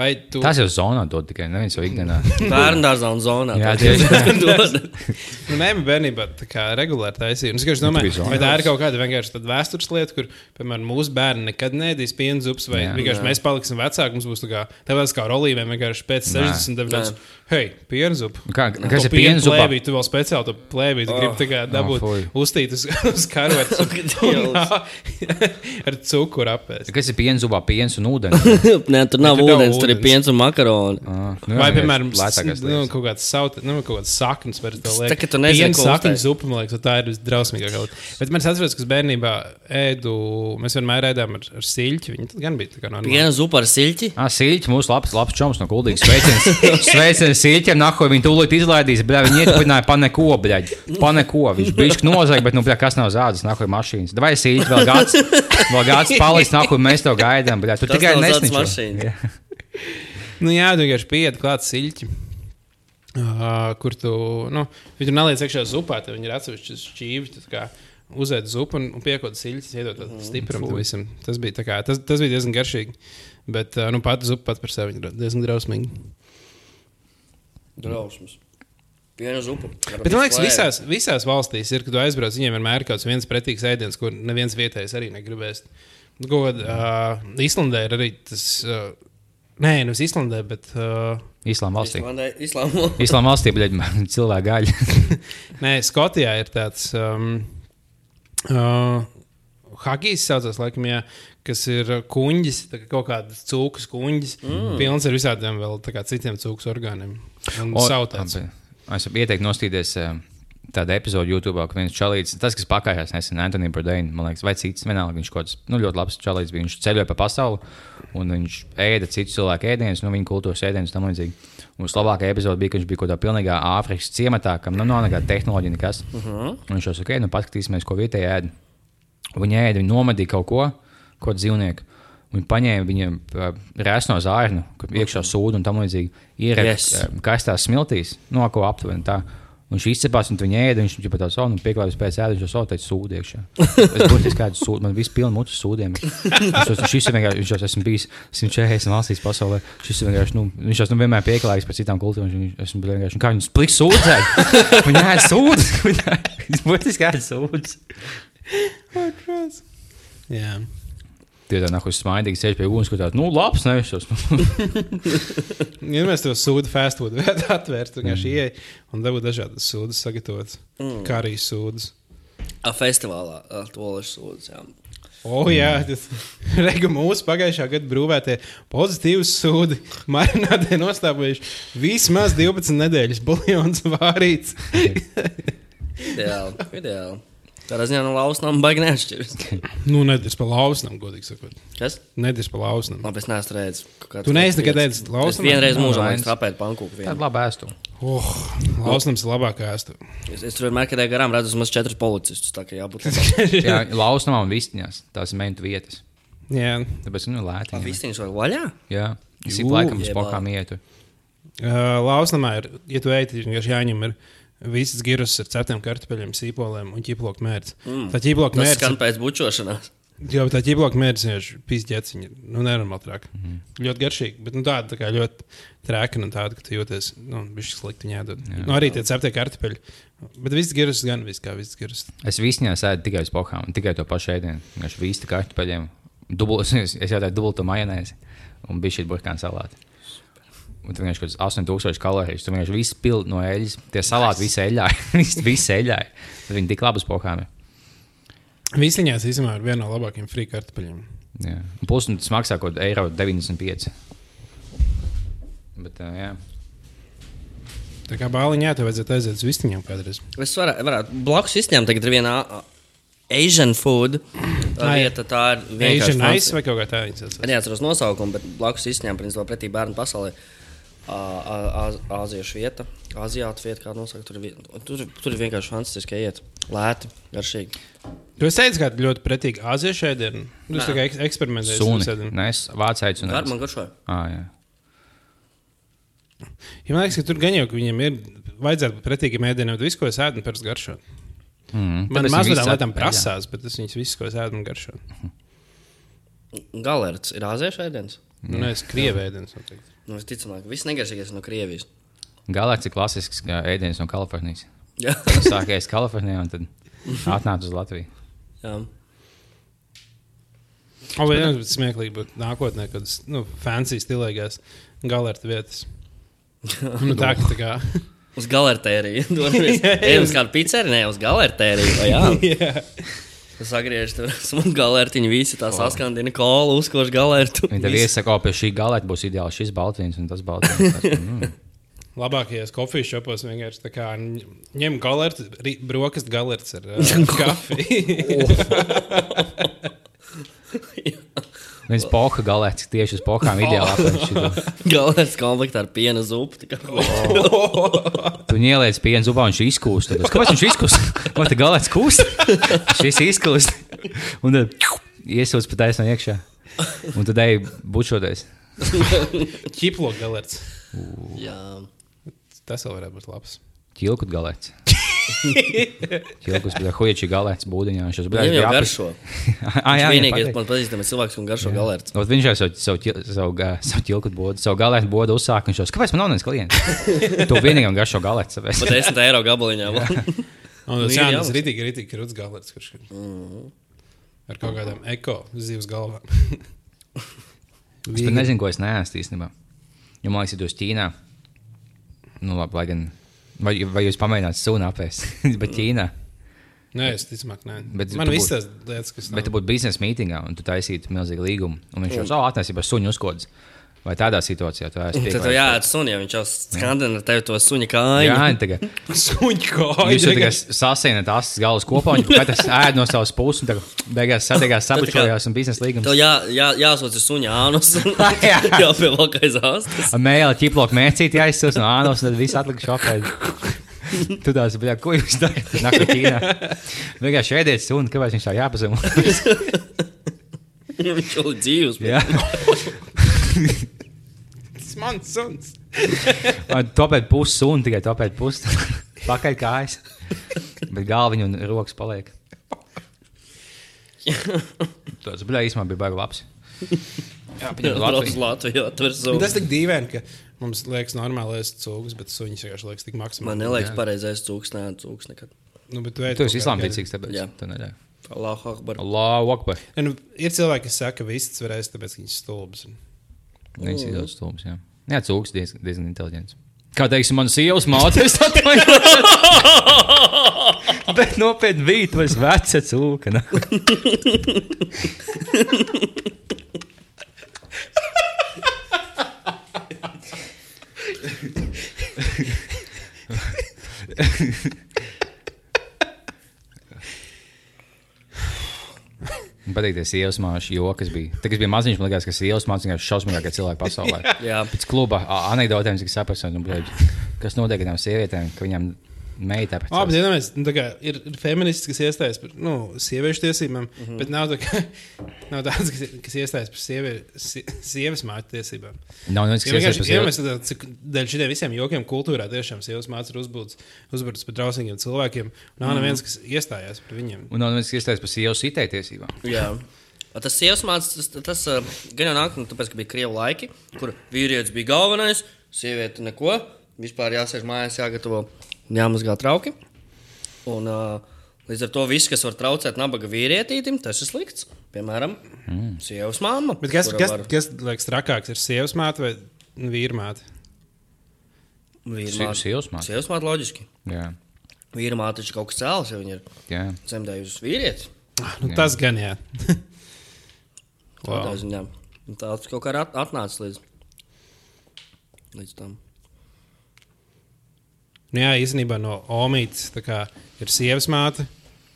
vai tu. Tas jau zonā dod tikai neviens jau ikdienā. Bērnu dārzā un zonā. Jā, tā tieši tā. dod. Nu, nē, bērnībā tā kā regulāri taisīja. Un Es vienkārši domāju, vai tā ir kaut kāda vienkārši vēstures lieta, kur, piemēram, mūsu bērni nekad nedīs piena zupas, vai Jā. vienkārši Jā. mēs paliksim vecāki. Mums būs tā kā, tāpēc kā ar olīviem vienkārši pēc Nē. 69. Hei, piena zupa! Kā, kas ir piena zupā? plēvī, tu vēl speciāli to plēvī, tu gribi tā kā dabūt fuj. uztīt uz, uz karotes un ar cukuru apēst. Kas ir piena zupā? Piens un ūdens. Nē, tur nav tur nav ūdens, tur ir piens un makaroni. Ah, nu, Vai, jā, piemēram, lētākais nu, kaut kāds sauta, nu, kaut kāds saknes, var tā Tā, liekas. ka tu nezini, ko uztaisīt. zupa, man liekas, tā ir visdrausmīgākā. lieta. Bet man atceros, ka es bērnībā ēdu, mēs vienmēr ēdām ar, ar siļķi. Viņa tad gan bija tā kā normāli. Piena zupa ar siļķi. Ah, Sīļķis, mūsu labs, labs čoms no Kuldīgas. Sveiciens, sveiciens Sīļķiem, nako viņi tūlīt izlaidīs, bet viņi ietupināja paneko, bļaļ. Paneko, viņš bišķi nozaga, bet, nu, bļaļ, kas nav zādzes, nako ir mašīnas. Vai Sīļķis vēl gads, vēl gads paliks, nako mēs to gaidām, bļaļ. Tas tikai nesniņš. mašīna. Nu, jā, tu vienkārši pieiet klāt siļķi. Uh, kur tu, nu, viņi tur neliec iekšā zupā, tad viņi ir atsevišķi šķīvi. tu Uzēd zupu un, un piekot siļķis, iedod tādu stiprumu tam visam. Tas bija, kā, tas, tas bija diezgan garšīgi. Bet uh, nu, pati zupa pats par sevi ir diezgan drausmīga. Drausmas. Piena zupa. Bet man liekas, visās, visās valstīs ir, kad tu aizbrauc, viņiem vienmēr ir kaut kāds viens pretīgs ēdiens, ko neviens vietējais arī negribēs. Kaut kādā uh, Islandē ir arī tas. Uh, nē, nevis Islandē, bet. Uh, Islāma valstī. Islāma. Valstī, bļaļ, cilvēku gaļa. nē, Skotijā ir tāds. Um, uh, Hagijs saucās, laikam, jā, kas ir kuņģis, tā kā kaut kādas cūkas kuņģis, mm. pilns ar visādiem vēl tā kā citiem cūkas orgāniem. Un O, sautēts. labi. Es ieteiktu nostīties eh, tādu epizodu YouTube, ka viens čalīts, tas, kas pakājās nesen, Antonius Bourdain, man liekas, vai cits, vienalga, viņš kaut kāds nu, ļoti labs čalīts bija. Viņš ceļoja pa pasauli un viņš ēda citu cilvēku ēdienus, nu, viņa kultūras ēdienus tam līdzīgi. Un vislabākā epizode bija, ka viņš bija kaut kādā pilnīgā Āfrikas ciematā, kam nu, nav nekāda tehnoloģija, nekas. Uh -huh. Un viņš jau saka, ok, nu paskatīsimies, ko vietējie ēda. Viņi ēda, viņi nomadīja kaut ko, kādu dzīvnieku. Viņi paņēma viņam uh, rēsno zārnu, kur iekšā sūdu un tam līdzīgi. Ierēta Yes. yes. kaistās smiltīs, no ko aptuveni tā. Un viņš izcepās, un viņi ēda, viņš jau tādā savā, un pieklājās pēc ēdas, jau teica, sūdi iekšā. Es būtu kādu sūdu, man viss pilns mutes sūdiem. Viņš jau- Šis ir vienkārši, viņš jau esmu bijis 140 valstīs pasaulē. Šis ir vienkārši, nu, viņš jau nu, vienmēr pieklājīgs par citām kultūrām. Viņš esmu vienkārši, nu, kā viņš pliks sūdzēt. Viņa ēd sūdus. Viņš būtiski ēd sūdus. Jā. Tie tā nāk smaidīgi sēž pie uguns, kur tāds, nu, labs, nevis tas. Ja mēs to sūdu fast food veidā atvērtu, vienkārši ieej un dabūtu dažādas sūdas sagatavotas. Mm. Kā arī sūdas. A, festivālā Latvijas sūdzes. jā. O, oh, jā, tas Rega mūsu pagājušā gada brūvētie pozitīvas sūdi marinādē nostāvējuši vismaz 12 nedēļas buļļons vārīts. Ideāli. ideāli. Tādā ziņā no lausnām baigi neatšķiras. nu, nedēļas pa lausnam, godīgi sakot. Kas? Nedēļas pa lausnam. Labi, es neesmu redzējis. Tu neesi nekad ēdis Es lausnam? vienreiz mūžā esmu trapēt pankūku. Tā vienu. ir laba ēstu. Oh, lausnams ir labākā ēsta. Es, es tur vienmēr, kad eju garām, redzu vismaz četrus policistus. Tā kā jābūt Jā, lausnamā un vistiņās. Tās ir mentu vietas. Jā, Tāpēc, nu, lēti. jā. Vistiņš vai vaļā? Jā, es ik laikam uz pokām ietu. uh, lausnamā ir, ja tu ej, tad vienkārši jāņem ir visas girus ar ceptiem kartupeļiem, sīpoliem un ķiploku mērķi. Mm. Tā ķiploku Tas mērķis skan pēc bučošanās. Jo tā ķīploka mērķis ir pīzdēciņa. Nu, nenormāli trāka. Mm. Ļoti garšīgi, bet nu, tāda tā kā ļoti trāka un tāda, ka tu jūties, nu, viņš slikti ņēdot. Nu, arī tie ceptie kartupeļi. Bet viss girus gan viss kā viss girus. Es vistiņās ēdu tikai uz pokām, tikai to pašu ēdienu. Viņš vīsta kartupeļiem. Dubul, es, es jau tādu dubultu majonēzi un bija šī burkāna salāti. Un tur vienkārši kāds 8000 kalorijas. Tur vienkārši viss pild no eļļas. Tie salāti visi eļļāji. Visi- visi eļļāji. Tad viņi tik labi uz pokām. ir. Visiņās īstenībā ir viena no labākajiem free kartupeļiem. Jā. Un Plus tas maksā kaut kādu eiro 95. Bet, uh, jā. Tā kā bāliņā tev vajadzētu aiziet uz vistiņām kādreiz. Es varētu, varētu blakus izņemt, tagad ir viena Asian food. Tā vieta, tā ir Asian vienkārši. ice vai kaut kā tā viņa sauc. Es neatceros nosaukumu, bet blakus izņēma principā pretī bērnu pasaulē. Ā- Āziešu vieta, Aziātu vieta, kā nosaukt. Tur, tur, tur ir vienkārši fantastiski iet. Lēti, garšīgi. Tu esi teicis, ka ļoti pretīgi aziešu ēdienu. Tu esi tā kā eks- eksperimentējis. ar visādiem. Nē, es vācēju un Gar, man garšoja. Ah, jā. Ja man liekas, ka tur gan jau viņiem ir vajadzētu ēdieniem, bet visu, ko es ēdu, pēc garšo. Mm, Man mazliet viņi lietām prasās, bet es viņus visus, ko es ēdu, man garšo. Galerts ir Āziešu ēdiens. Nu, nē, es krievu ēdienu. noteikti. Nu, es ka viss negaršīgais no Krievijas. Galēts ir klasisks ēdiens no Kalifornijas. Jā, Es sākēju Kalifornijā un tad atnācu uz Latviju. jā. O, vai ne, bet smieklīgi būtu nākotnē, kad nu, fancy stilīgās galerta vietas. Nu, tā, tā kā, Uz galertēriju. Ejam uz kādu pizzeriju, ne uz galertēriju. Jā, jā. Tas sagriež tur smuku galertiņu, visi tā saskandina kolu, uzkoš galertu. Viņi tev iesaka, ka pie šī galēta būs ideāls šis baltīns un tas baltīns. Tas, mm. Labākajos kofijas šopos vienkārši kā ņem galertu, ri- brokastu galerts ar uh, kafiju. Viens poha galēts tieši uz pohām ideāli apēst. Galerts komplektā ar piena zupu. Tu ieliec pienu zubā un viņš izkūst. Kāpēc viņš izkūst? Vai tā galēts kūst? Šis izkūst. Un tad iesūdz pa taisno iekšā. Un tad ej bučoties. Ķiplo galerts. Jā. Tas vēl varētu būt labs. Ķilkut galēts. Ķilkus bija huiečī galēts būdiņā. Viņš jau jau garšo. Ah, jā, jā, Vienīgais man pazīstamais cilvēks, un garšo galerts. Ot, Viņš jau savu, savu, savu, savu ķilku bodu, savu galētu bodu uzsāka. Viņš jau saka, kāpēc man nav neviens klients? Tu vienīgam garšo galētu. Pat 10 eiro gabaliņā. Un Nu, tas ir jā, tas rītīgi, rītīgi krūts galerts, kurš ir ar kaut kādām eko zivs galvām. Es pat nezinu, ko es neesmu īstenībā. Jo man liekas, ja tu esi Ķīnā, nu labi, lai gan. Vai, vai jūs pamēģināt sunu apēst? Bet Ķīnā Nē, es ticamāk, nē. Bet Man tās lietas, kas Bet tu būtu biznesa mītīgā un tu taisītu milzīgu līgumu. Un viņš jau savu atnesību ar suņu uzkodas. Vai tādā situācijā tu esi Tad tev jāiet suņi, ja viņš jau skandina ar tevi to suņa kāju. Jā, tagad. suņu kājas. Jūs jau tagad sasienat asas galvas kopā, un katrs ēd no savas puses, un tagad beigās satiekās, sabučojās un biznesa līgums. Tev jā, jā, jāsūta suņa ānus. Jā. pie vēl kā aizāstas. Mēlā ķiplok mēcīt jāizsūs no ānos, un tad viss atlikuši apēd. Tu tās, bļā, ko jūs darāt? No Ķīnā. Vienkārši ēdiet suni, kāpēc viņš tā jāpazem. viņš jau ir dzīvs. Jā. Tas mans suns. Topēt pusi suni, tikai topēt pusi. Pakaļ kājas. Bet galviņa un rokas paliek. Tas bija īstenībā bija baigi labs. Jā, Jā, Latvijas Latvijā. Tas tik dīvaini, ka mums liekas normāli ēst cūgas, bet suņus vienkārši liekas tik maksimāli. Man neliekas pareizais cūks, nē, cūks nekad. Nu, bet tu esi kā islāma gaļu. ticīgs, tāpēc Jā. tu neļauj. Allahu Akbar. Allahu akbar. Ja, nu, ir cilvēki, kas saka, ka viss var ēst, tāpēc viņš ir stulbs. Viņš ir ļoti stulbs. Jā, jā cūks diezgan, diezgan inteliģents. Kā teiksim, manas sievas mātes atvainojas. Bet nopietni bija, tu esi veca cūka. Man patīk tas sievas māšu joks. Tad, kad bija maziņš, man liekas, ka māte ir šausmīgākā cilvēka pasaulē. Jā. Pēc kluba a- anekdotēm, cik bļaļ, kas notiek ar tām sievietēm, ka viņām meitā pēc Labi, zinājums, nu, ir, ir feminists, kas iestājas par nu, sieviešu tiesībām, mm. -hmm. bet nav, tā, kā, nav tāds, kas, kas iestājas par sievi, sie, sievas mātes tiesībām. Nav kas vienkārši iedomājamies, tad, cik dēļ šiem visiem jokiem kultūrā tiešām sievas mātes ir uzbūvētas par drausmīgiem cilvēkiem. Nav neviens, kas iestājās par viņiem. Un nav neviens, kas iestājas par sievas itē tiesībām. Jā. A Tas sievas mācīs, tas, tas uh, gan jau nāk, nu, tāpēc, ka bija krievu laiki, kur vīrietis bija galvenais, sieviete neko. Vispār jāsēž mājās, jāgatavo, jāmazgā trauki. Un, uh, līdz ar to viss, kas var traucēt nabaga vīrietītim, tas ir slikts. Piemēram, mm. sievas mamma. Bet kas, kas, var- kas liekas trakāks, ir sievas māte vai vīra māte? Vīra māte. sievas māte. Sievas māte loģiski. Jā, Vīra māte taču kaut kas cēlus, ja viņa ir jā. dzemdējusi vīrieti. Ah, Nu, tas gan jā. Wow. ziņā. Un Tā tas kaut kā ir at- atnācis līdz, līdz tam. Nu, jā, īstenībā no kā ir sievas māte.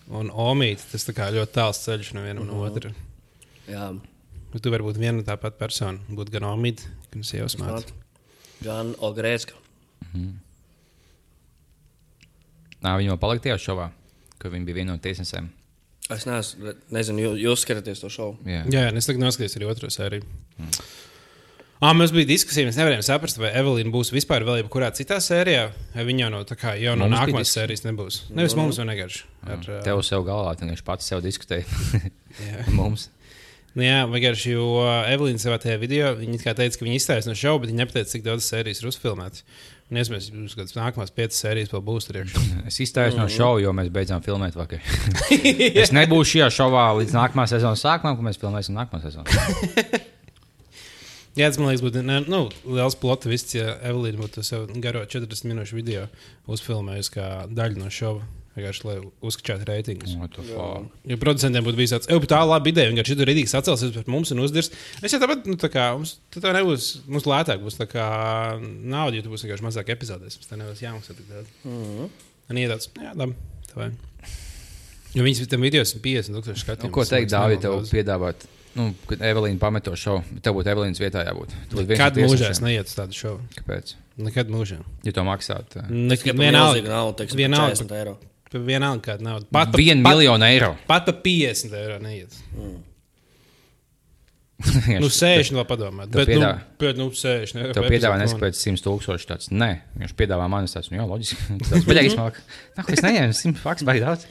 Un Omīte tas kā ļoti tāls ceļš no viena uh -huh. no otra. Jā, Bet tu vari būt viena un tā pati persona. Būt gan Omīte, gan sievas māte. māte. Gan Ogrēska. Nā, viņa vēl palika tajā šovā, ka viņa bija viena no tiesnesēm. Es neesmu, nezinu, jūs, jūs skatāties to šovu. Jā. Jā, jā, es tagad noskatījos arī otro sēriju. Mm. Ah, mums bija diskusija, mēs nevarējām saprast, vai Evelīna būs vispār vēl jebkurā citā sērijā, vai viņa jau no, kā, jau no Mums nākamās sērijas nebūs. Nevis mums, vai vienkārši. Ar, uh, Tev sev galvā, tu vienkārši pats sev diskutēji. Jā. Mums. Nu, jā, vienkārši, jo Evelīna savā tajā video teica, ka viņa izstājas no šova, bet viņa nepateica, cik daudz sērijas ir uzfilmētas. Un, iespējams, būs kādas nākamās piecas sērijas vēl būs. Es izstājos no šova, jo mēs beidzām filmēt vakar. es nebūšu šajā šovā līdz nākamā sezonas sākumam, kad mēs filmēsim nākamā sezonu. Jā, tas man liekas, būtu ne, nu, liels plot viss, ja Evelīna būtu savu garo 40 minūšu video uzfilmējusi kā daļu no šova. Vienkārši, lai uzskatītu reitingus. What the fuck? Jo producentiem būtu bijis tāds, bet tā laba ideja. Vienkārši šī rītīgi sacelsies pret mums un uzdirs. Es jau tāpat, nu, tā kā mums tā nebūs, mums lētāk būs tā kā nauda, jo tu būsi vienkārši mazāk epizodēs. Mums tā nebūs jāmaksā tik daudz. Mhm. Un iedāts, jā, labi. tā vai. Jo viņas tam video ir 50 tūkstoši Nu, skatījumu. ko tas teikt, nenormāli tev piedāvāt? Nu, kad Evelīna pamet to šovu, tev būtu Evelīnas vietā jābūt. Kad mūžā es neietu uz tādu šovu? Kāpēc? Nekad mūžā. Ja to maksāt, gribēju milzīgu vienalga. naudu, teiksim, vienalga. 40 eiro. Vienalga kāda nauda. Pat pa- vienu pat- miljonu eiro. Pat pa 50 eiro neiet. Nu, 60 vēl padomāt. Tev Bet, nu, piedāvā- bet, nu, 60 eiro. Tev par piedāvā epizodu, neskapēc 100 tūkstoši tāds. Nē, viņš piedāvā man tāds, nu jā, loģiski. Tas bija īstenībā. Nā, es neņēmu 100 faks baigi daudz.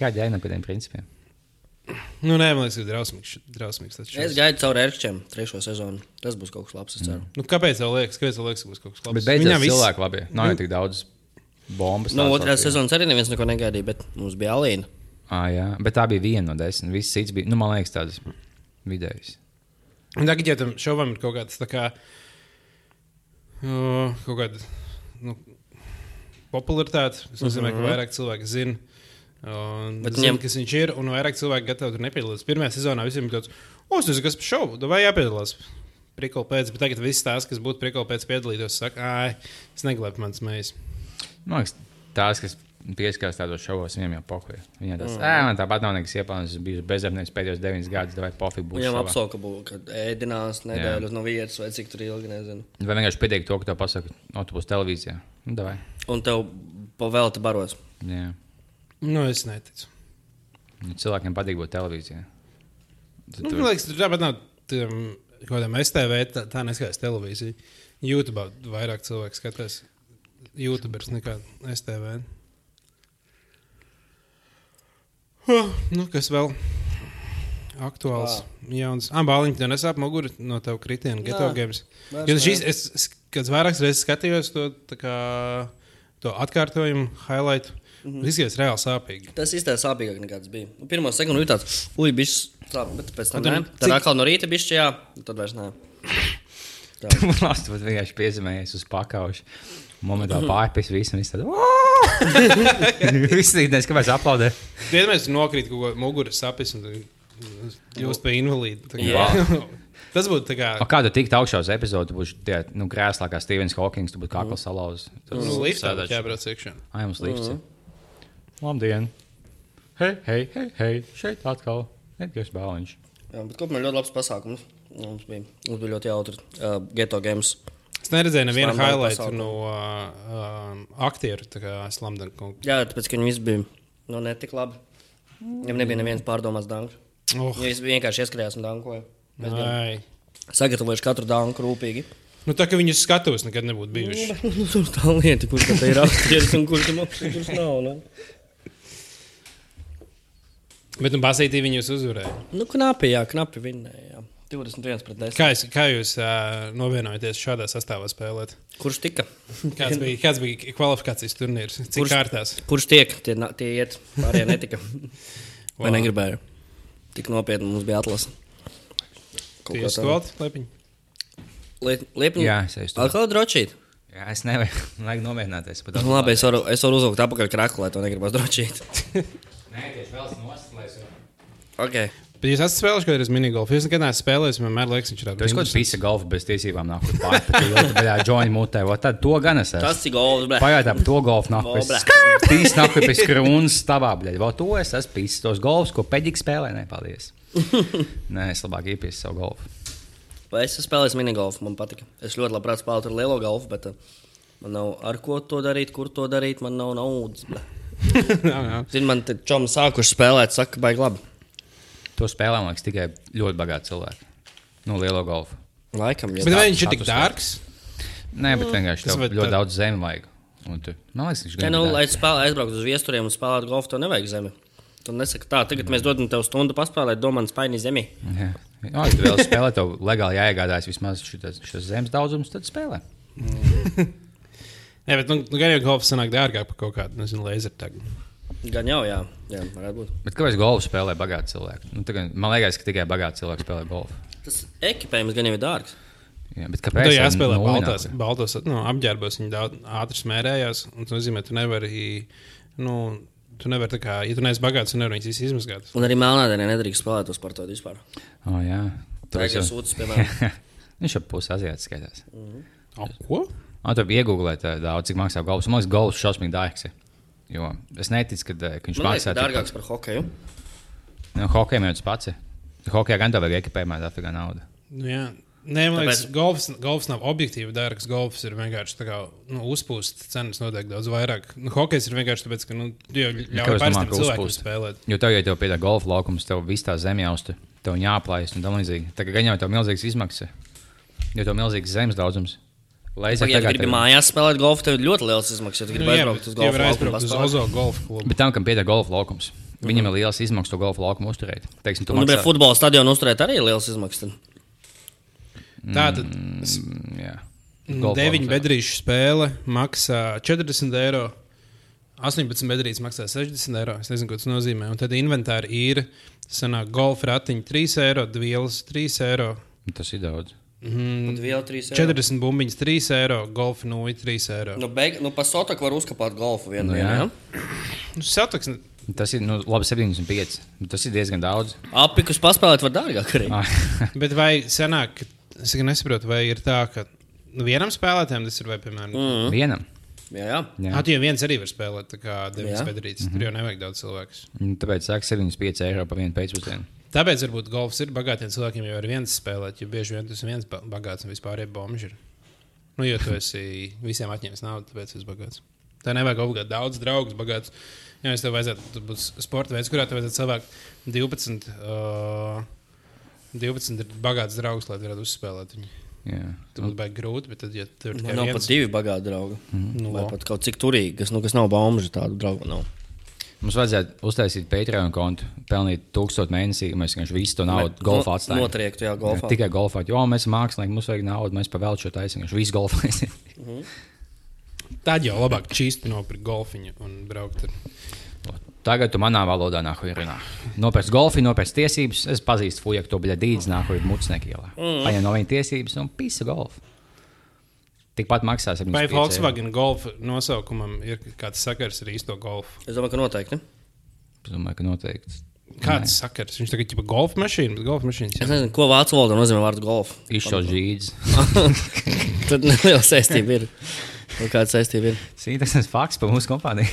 Kāda jēna pie tiem principiem? Nu, nē, man liekas, ka drausmīgs. drausmīgs Es gaidu caur ērkšķiem trešo sezonu. Tas būs kaut kas labs, es ceru. Nu, kāpēc tev liekas, kāpēc tev liekas, ka būs kaut kas labs? Bet beidzot, Viņam viss- cilvēki labi. Nav jau tik daudz bombas. Otrās Latvijā. sezonas arī neviens neko negaidīja, bet mums bija Alīna. Ā, jā, bet tā bija viena no desmit. Viss cits bija, nu, man liekas, tādas vidējas. Un Tagad, ja tam šovam ir kaut kāds tā kā. Uh, kaut kāda nu, popularitāte, tas nozīmē, ka vairāk cilvēki zina. Un Bet zinu, viņam- kas viņš ir, un vairāk cilvēku gatavi tur nepiedalīties. Pirmajā sezonā visiem bija tāds, o, tas ir kas par šovu, vai jāpiedalās. Prikoli pēc, bet tagad viss tās, kas būtu prikoli pēc piedalītos, saka, ah, es negribu mans mējas. Man liekas, tās, kas pieskarās tādos šovos, viņiem jau pohuļ. Viņiem tas, mm. ē, man tāpat nav nekas iepelnījis. Es biju bezdarbnieks pēdējos deviņus gadus, vai pofīgi būs. Viņam apsolka būtu, ka ēdinās nedēļas no vietas, vai cik tur ilgi, nezinu. Vai vienkārši pietiek to, ka tev pasaka, o, tu būsi televīzijā. Nu, davai. Un tev pavēlta baros. Jā. Nu, es neticu. Nu, Cilvēkiem patīk būt televīzijā. Nu, man liekas, tur tāpat nav tiem, kaut kādam STV, tā, tā neskatās televīzija. YouTube vairāk cilvēku skatās. YouTubers nekā STV. Huh, nu, kas vēl? Aktuāls, jauns. Ah, bāliņš, tev nesāp mugura no tev kritiena, geto games. Jo šīs, es, es kad vairākas reizes skatījos to, tā kā, to atkārtojumu, highlight. Mm -hmm. Izskatās reāli sāpīgi. Tas īstenībā sāpīgāk nekā tas bija. Nu, Pirmā sekunde bija tāds, ui, bijis sāp, bet pēc tam nē. Tad atkal no rīta bijis jā, un tad vairs nē. Lāsts pat vienkārši piezemējies uz pakauša. Momentā pārpīs visu, un viss tādu. Viss īstenībā, kāpēc aplaudē. Vienmēr nokrīt kaut ko muguras sapnis un invalīda. Tā kā- Jā. Tas būtu tā kā. O, kā tu tiktu augšā uz epizodu, tu būsi tie, nu, krēslā kā Stevens Hawkins, tu būtu kakls salauzis. Nu, liftā jābrauc iekšā. Ai, mums līdzi. Mm -hmm. Labdien! Hei, hei, hei, hei, šeit atkal Edgars Bāliņš. Jā, bet kopumā ļoti labs pasākums. Mums bija, mums bija ļoti jautri. Uh, Geto games. Es neredzēju nevienu Slamdunk highlight pasākumu. no uh, um, aktieru, tā kā Slamdunk. Jā, tāpēc, ka viņi visi bija nu, ne tik labi. Viņam nebija nevienas pārdomās danku. Oh, Viņi visi vienkārši ieskrējās un dankoja. Mēs ai. sagatavojuši katru danku rūpīgi. Nu, tā kā viņus skatos, nekad nebūtu bijuši. Tur tā lieta, kurš tad ir aktieris un kurš tam kurš nav. Ne? Bet, nu, basītī viņus uzvarēja. Nu, knapi, jā, knapi vinnēja. jā. 21 pret 10. Kā, es, kā jūs uh, novienojaties šādā sastāvā spēlēt? Kurš tika? Kāds bija, kāds bija kvalifikācijas turnīrs? Cik Kurš- kārtās? Kurš tiek? Tie, na- tie iet, pārējie netika. Vai Wow. negribēju? Tik nopietni mums bija atlase. Kaut kā Tieši tā. stulti, lepiņi. Liepiņa. Jā, es esmu. Atkal drošīt. Jā, es nevaru, vajag nomierināties. Nu, labi, es varu, es varu uzvilkt apakaļ krāklī, lai to negribas drošīt. Nē, tieši vēl nostāties. Ok. Bet jūs esat spēlējuši kādreiz minigolfu. Jūs nekad neesat spēlējis, man vienmēr liekas, viņš ir Tu esi kaut kāds pisa golfa bez tiesībām, nāk, kur pārpētīt, bet jā, joņi mutē, o tad to gan es esmu. Tas cik govs, bet. Par to golfu, nāk, O, pēc ble. tīs nāk, pēc krūnas stāvā, bļaļ. Vēl to es esmu pisis, tos golfus, ko peģik spēlē, ne, paldies. Nē, es labāk iepiesu savu golfu. Vai Es spēlēju minigolfu, man patika. Es ļoti labprāt spēlētu ar lielo golfu, bet uh, man nav ar ko to darīt, kur to darīt. Man nav naudas. Zini, man te čomi sākuši spēlēt, saka, baigi labi. To spēlē, man liekas, tikai ļoti bagāti cilvēki. Nu, lielo golfu. Laikam, jau Bet tā. viņš ir tik dārgs? Nē, bet vienkārši Tas tev ļoti tā- daudz zemi vajag. Un tu, man liekas, viņš Ja, gan nu, ir lai spēlē, aizbrauktu uz viesturiem un spēlētu golfu, tev nevajag zemi. Tu nesaki tā, tagad mēs dodam tev stundu paspēlēt, domā, spaini zemi. Jā, Jā, ja tu vēl spēlē, tev legāli jāiegādājas vismaz šis, zemes daudzums, tad spēlē. Jā, bet nu, nu, gan jau golfs sanāk dārgāk par kaut kādu, nezinu, laser tagad. Gan jau, jā, jā varētu būt. Bet kāpēc golfu spēlē bagāti cilvēki? Nu, tagad, man liekas, ka tikai bagāti cilvēki spēlē golfu. Tas ekipējums gan jau ir dārgs. Jā, bet Tur kāpēc? jāspēlē Nu, baltās, baltos nu, apģērbos, viņi daudz ātri smērējās. un Tas nozīmē, ka tu nevari, nu, tu nevari, tā kā, ja tu neesi bagāts, tu nevari viņus visus izmazgāt. Un arī melnādienē nedrīkst spēlēt uz par to vispār. Oh, jā, Tā ir jau sūdzes, piemēram. Viņš jau pusi azijāts skaitās. O, ko? Man tur bija iegūlēt daudz, cik maksā golfs. Man liekas, golfs šausmīgi dārgs. Ir. Jo es neticu, ka, eh, ka viņš Man maksā ka dārgāks par hokeju. Nu, hokejam jau tas pats. ir. Hokejā gan tev vajag ekipējumā, tā ir nauda. Nu, jā. Nē, man liekas, Tāpēc- golfs, golfs nav objektīvi dārgs. Golfs ir vienkārši tā kā nu, uzpūsts, cenas noteikti daudz vairāk. Nu, hokejs ir vienkārši tāpēc, ka nu, jau ļauj ka cilvēkiem uzpūst? spēlēt. Jo tev, ja tev pieder golfa laukums, tev viss tā zeme jausta, tev jāplājas un tam līdzīgi. Tagad gan jau tev milzīgs izmaksas, jo tev milzīgs zemes daudzums. Lai Ja tu gribi mājās spēlēt golfu, tev ir ļoti liels izmaksas. Ja tu gribi Nu, aizbraukt uz var laukumu aizbraukt uz. Ozo golfa klubu. Bet tam, kam pieder golfa laukums, viņam ir liels izmaksas to golfa laukumu uzturēt. Teiksim, tu Un, bet maksā... futbola stadionu uzturēt arī ir liels izmaksas. tad. Tā tad Mm, jā. Golfa deviņu laukums, jā. bedrīšu spēle maksā 40 eiro. 18 bedrītes maksā 60 eiro. Es nezinu, ko tas nozīmē. Un tad inventāri ir sanāk golfa ratiņi 3 eiro, vielas 3 eiro. Tas ir daudz. Mm, vēl 3 eiro. 40 bumbiņas 3 eiro, golfa nūja 3 eiro. Nu, beig, nu, pa sotaku var uzkāpt golfu vienu Nu, jā. Ja? Nu, ne- Tas ir nu, labi 75. bet Tas ir diezgan daudz. Apikus paspēlēt var dārgāk arī. Ah, Bet vai senāk, es nesaprotu, vai ir tā, ka nu, vienam spēlētājam tas ir vai, piemēram, mm. Vienam. Jā, jā. Jā. Atjūta viens arī var spēlēt, tā kā Devins Jā. Pedrīts. Tur jau nevajag daudz cilvēku. Un Tāpēc saka 75 eiro par vienu pēcpusdienu. Tāpēc varbūt golfs ir bagātiem cilvēkiem, jo ir viens spēlēt, jo bieži vien tas ir viens ba- bagāts un vispār ir bomži. Ir. Nu, jo tu esi visiem atņēmis naudu, tāpēc esi bagāts. Tā nevajag obligāti daudz draugus, bagāts. Jā, es tev vajadzētu, tu būs sporta veids, kurā tev vajadzētu savākt 12, uh, 12 ir bagāts draugs, lai tu varētu uzspēlēt viņu. Jā. Tas būtu baigi grūti, bet tad, ja tur tikai nav pat viens, divi bagāti draugi. nu, Vai pat kaut cik turīgi, kas, nu, kas nav baumas, tādu draugu nav. Mums vajadzētu uztaisīt Patreon kontu, pelnīt 1000 mēnesī, un mēs vienkārši visu to naudu golfā atstājam. Notriektu, jā, golfā. tikai golfā. Jo mēs esam mākslinieki, mums vajag naudu, mēs pavēlču taisām. Viņš visu golfā aiziet. Tad jau labāk čīsti nopirkt golfiņu un braukt ar Tagad tu manā valodā nāku ir runā. Nopērts golfi, nopērts tiesības. Es pazīstu fujaku, to bija dīdzi, nāku ir mucnieki ielā. Mm. Paņem no viņa tiesības un pisa golfu. Tikpat maksā 75 Vai eiro. Volkswagen golfa nosaukumam ir kāds sakars ar īsto golfu? Es domāju, ka noteikti. Es domāju, ka noteikti. Kāds sakars? Viņš tagad ir golfa mašīna, bet golfa mašīnas Es nezinu, ko vācu valodā nozīmē vārds golf. Izšķirt žīdzi. Tad neliela saistība ir. Un kāda saistība ir? Sītas fakts par mūsu kompāniju.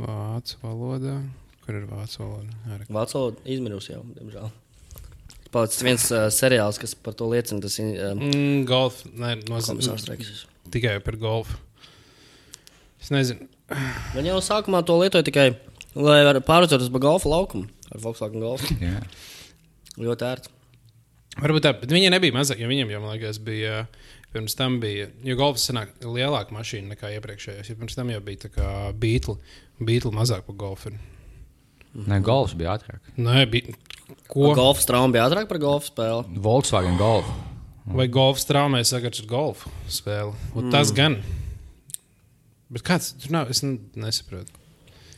vācu valodā. Kur ir vācu valoda? Vācu valoda izmirusi jau, diemžēl. Palicis viens uh, seriāls, kas par to liecina. Tas ir uh, Mm, golf, nē, no, Streiks. tikai par golfu. Es nezinu. Viņi jau sākumā to lietoja tikai, lai pārvietoties pa golfa laukumu ar Volkswagen golfu. Jā. Ļoti ērti. Varbūt tā, bet viņiem nebija mazāk, jo viņiem jau, man liekas, bija. Pirms tam bija, jo golfs senāk lielāka mašīna nekā iepriekšējais. Ja pirms tam jau bija tā kā beigla, beigla mazāk par golfu. Nē, golfs bija ātrāk. Nē, bija. Ko? Golfa strauma bija ātrāk par golfa spēli. Volkswagen golf. Vai golfs traumē sakars ar golfu spēli? Un mm. Tas gan. Bet kāds tur nav? Es ne- nesaprotu.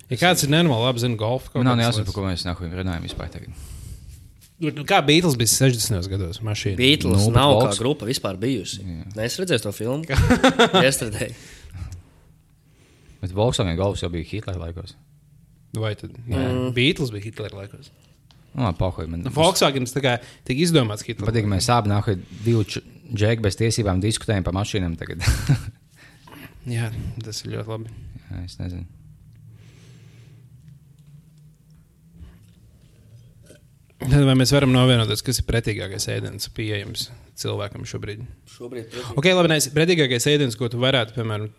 Ja kāds ir nenormāli labi zina golfu, Man nav kādas jāsaka, par lietas- ko mēs nākam runājam vispār. Tagad. Nu, Kā Beatles bija 60. gados? Mašīna. Beatles Nu, nav bet kā Volks- grupa vispār bijusi. Nē, es redzēju to filmu. Yesterday. Bet Volkswagen golfs jau bija Hitlera laikos. Vai tad? Mm. Beatles bija Hitlera laikos. Nu, labi, pahoji. Man Volkswagen tā kā tika izdomāts Hitlera. patīk, mēs abi nākam divu džeku bez tiesībām diskutējam par mašīnām. Tagad. Jā, tas ir ļoti labi. Jā, es nezinu. Tad vai mēs varam novienoties, kas ir pretīgākais ēdiens pieejams cilvēkam šobrīd? Šobrīd pretī. Ok, labi, nevis pretīgākais ēdiens, ko tu varētu, piemēram,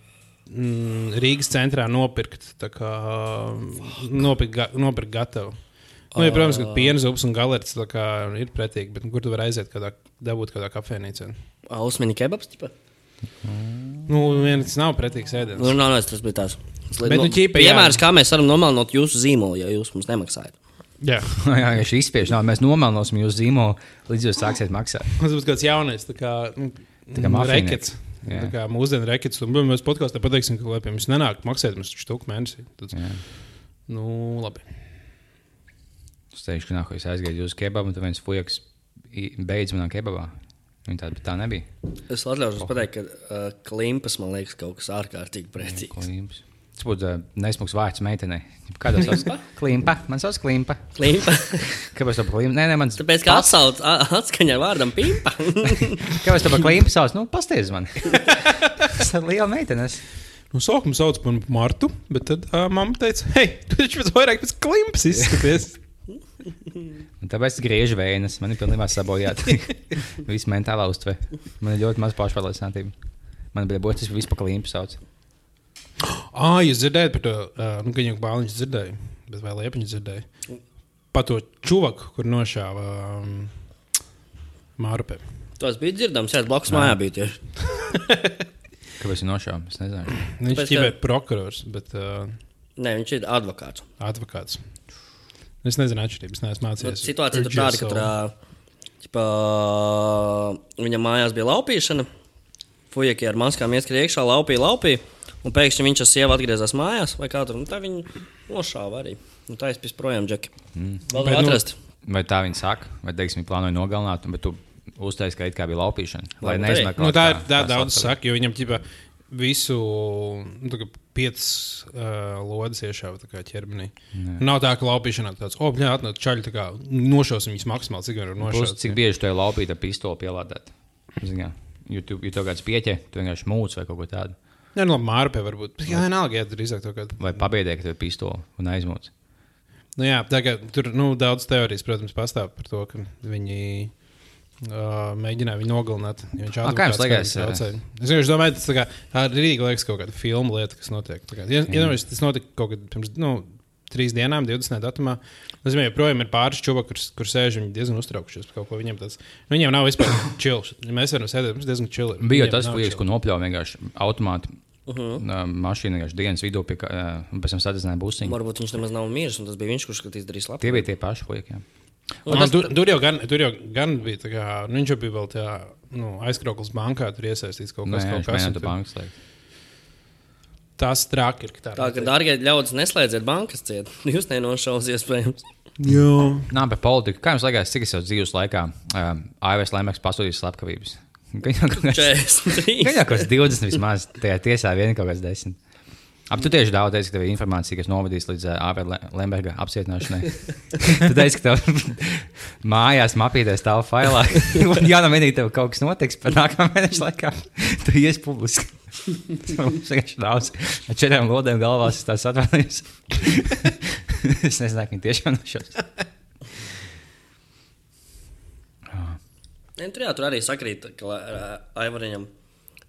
mm, Rīgas centrā nopirkt. tā Kā, nopirkt, ga, nopirkt gatavu. Nu, ja, protams, ka piena zupes un kā ir pretīgi, bet kur tu vari aiziet, kādā, dabūt kādā kafejnīcā? Ausmini kebabs. Tipa? Nu, viens nav pretīgs ēdiens. Nu, nav, nav, tas bija tās. Bet, nu, ķipa, jā. piemērs, kā mēs varam nomalināt jūsu zīmolu, ja jūs mums nemaksājat. Jā, Jā, ja šī izspiež nav, mēs nomelnosim jūsu zīmolu, līdz jūs sāksiet maksāt. tas būs kāds jaunais, tā kā, nu, Tā kā mafijnieks. rekets. Jā. Tā kā mūsdienu rekets. Un mēs podkāstā pateiksim, ka, lai pie mums nenāk maksāt mums štuku mēnesī. Tad, Jā. nu, labi. Es teikšu, ka nākamais aizgāju uz kebabu, un tad viens fujaks beidz manā kebabā. Viņa tāda, tā nebija. Es atļaušos pateikt, ka uh, klimpas man liekas kaut kas ārkārtīgi pretīgs. Klimps. Tas būtu uh, nesmugs vārds meitenei. Kāda ir? Klimpa. Man sauc Klimpa. Klimpa. Kāpēc tā par Klimpu? Nē, nē, man Tāpēc, ka atsauc, a- atskaņā vārdam pimpa. Kāpēc tā par Klimpu sauc? Nu, pastiez man. Tas ir liela meitene. Nu, sākumā sauc par Martu, bet tad uh, mamma teica, hei, tu taču pēc vairāk pēc klimpas izskaties. Un tāpēc es griežu vējas. Man ir pilnībā sabojāta. Viss mentālā uztvere. Man ir ļoti maz pašpārliecinātība. Man bija būtiski, ka vispār Klimpu sauc. Ah, jūs dzirdējāt par to, uh, nu, ka jau bāliņš dzirdēja, bet vai liepiņš dzirdēja? Par to čuvaku, kur nošāva um, Mārupē. Tas bija dzirdams, jā, blakus mājā bija tieši. Kāpēc viņš nošāva? Es nezinu. Viņš Tāpēc, ir ka- prokurors, bet uh, Nē, viņš ir advokāts. advokāts. Es nezinu, atšķirības. Es neesmu Nu, mācījies. situācija tur tāda, ka tur, ā, ķipā, viņa mājās bija laupīšana. Fujaki ar maskām ieskrēja iekšā, laupīja, laupīja. Un pēkšņi viņš ar sievu atgriezās mājās, vai kā tur. Tā viņa nošāva arī. Un tā es pēc projām džeki. Mm. Vēl Bet, var nu, atrast. Vai tā viņi saka, vai teiksim, plānoja nogalināt, bet tu uztaisīji, ka it kā bija laupīšana. Lai neizmeklētu. Nu, tā ir tā kā daudz saka, jo viņam ķipa, visu nu, tā kā piecas uh, lodes iešāva tā kā ķermenī. Jā. Nav tā, ka laupīšanā tāds, jā, atnāk čaļi, tā kā nošausim viņus maksimāli, cik var Plus, nošaut. cik bieži tu ej laupīt ar pistoli pielādēt? Zini, Ja tu, ja tev kāds pieķē, tu vienkārši mūci vai kaut ko tādu. Nu, labi, mārpē varbūt. Jā, vienalga, jā, drīzāk to kādu. Vai pabeigties, ka tev ir pistole un aizmūci. Nu, jā, kā tur nu, daudz teorijas, protams, pastāv par to, ka viņi uh, mēģināja viņu nogalināt. jo Viņš jums advokāts liekas. Es vienkārši domāju, tas kā, tā ir rīga liekas kaut kāda filmu lieta, kas notiek. Kā, ja, ja, ja, tas notika kaut kad pirms nu, trīs dienām, 20. datumā. Es domāju, joprojām ir pāris čūpa, kur, kur sēž viņi diezgan uztraukšies par kaut ko. Viņiem, tāds, nu, viņiem nav vispār čils. Mēs varam sēdēt, mums diezgan čili. Bija tas, chill. ko nopļāva vienkārši automāti. Uh -huh. Mašīna vienkārši dienas vidū, pie, kā, ā, un pēc tam sadedzināja busiņu. Varbūt viņš nemaz nav miris, un tas bija viņš, kurš skatījās darījis labi. Tie bija tie paši puiši. Un tas, tur, tur, jau gan, tur jau gan bija. tā Kā, nu, viņš jau bija vēl tajā nu, aizkrauklis bankā, tur iesaistīts kaut Nē, kas tāds. Kas, mēģināja un to tur- bankas slēgt. Tas traki ir. ka Tā, Tā kā, dārgie ļaudis, neslēdziet bankas ciet. Jūs nenošaus iespējams. Jā. Nā, par politiku. Kā jums liekas, cik es jau dzīves laikā uh, AVS Lemeks pasūtījis slepkavības? Gan jau kaut kas- 43. gan jau kaut kas 20 vismaz. Tajā tiesā vien kaut kas 10. Ap tu tieši daudz teici, ka tev ir informācija, kas novadīs līdz uh, AVS Lemberga apcietināšanai. tu teici, ka tev mājās mapīties tālu failā. Un jā, no vienīgi tev kaut kas notiks par nākamā mēneša laikā. Tu ies publiski. Mums vienkārši daudz. Ar četrām lodēm galvās es tās atvainojos. es nezinu, ka viņi tiešām nošos. Ne, tur, jā, tur arī sakrīt, ka ā, Aivariņam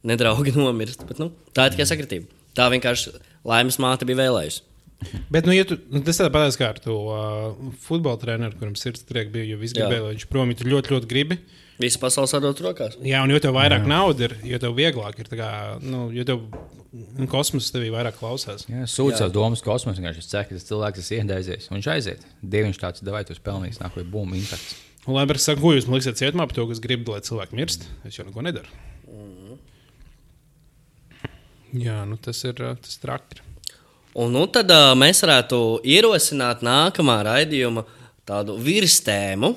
nedraugi nomirst. Bet, nu, tā ir tikai sakritība. Tā vienkārši laimes māte bija vēlējusi. Bet, nu, ja tu, nu, tas tāpat kā ar to uh, futbola treneru, kuram sirds triek bija, jo viss gribēja, lai viņš prom ir. Tu ļoti, ļoti gribi. Visi pasaules atdot rokās. Jā, un jo tev vairāk naudas ir, jo tev vieglāk ir. Kā, nu, jo tev nu, kosmosa tevī vairāk klausās. Jā, sūdz savu domu kosmosā. Viņš vienkārši ceļā, ka tas cilvēks ir iedaizies. Un viņš aiziet. Dieviņš tāds - devai, tu pelnīsi nākamajā bumbu infarkts. Un Lembergs saka, ko jūs man liksiet cietumā par to, ka es gribu, lai cilvēki mirst. Es jau neko nedaru. Jā, nu, tas ir uh, tas traki. Un nu, tad uh, mēs varētu ierosināt nākamā raidījuma tādu virstēmu.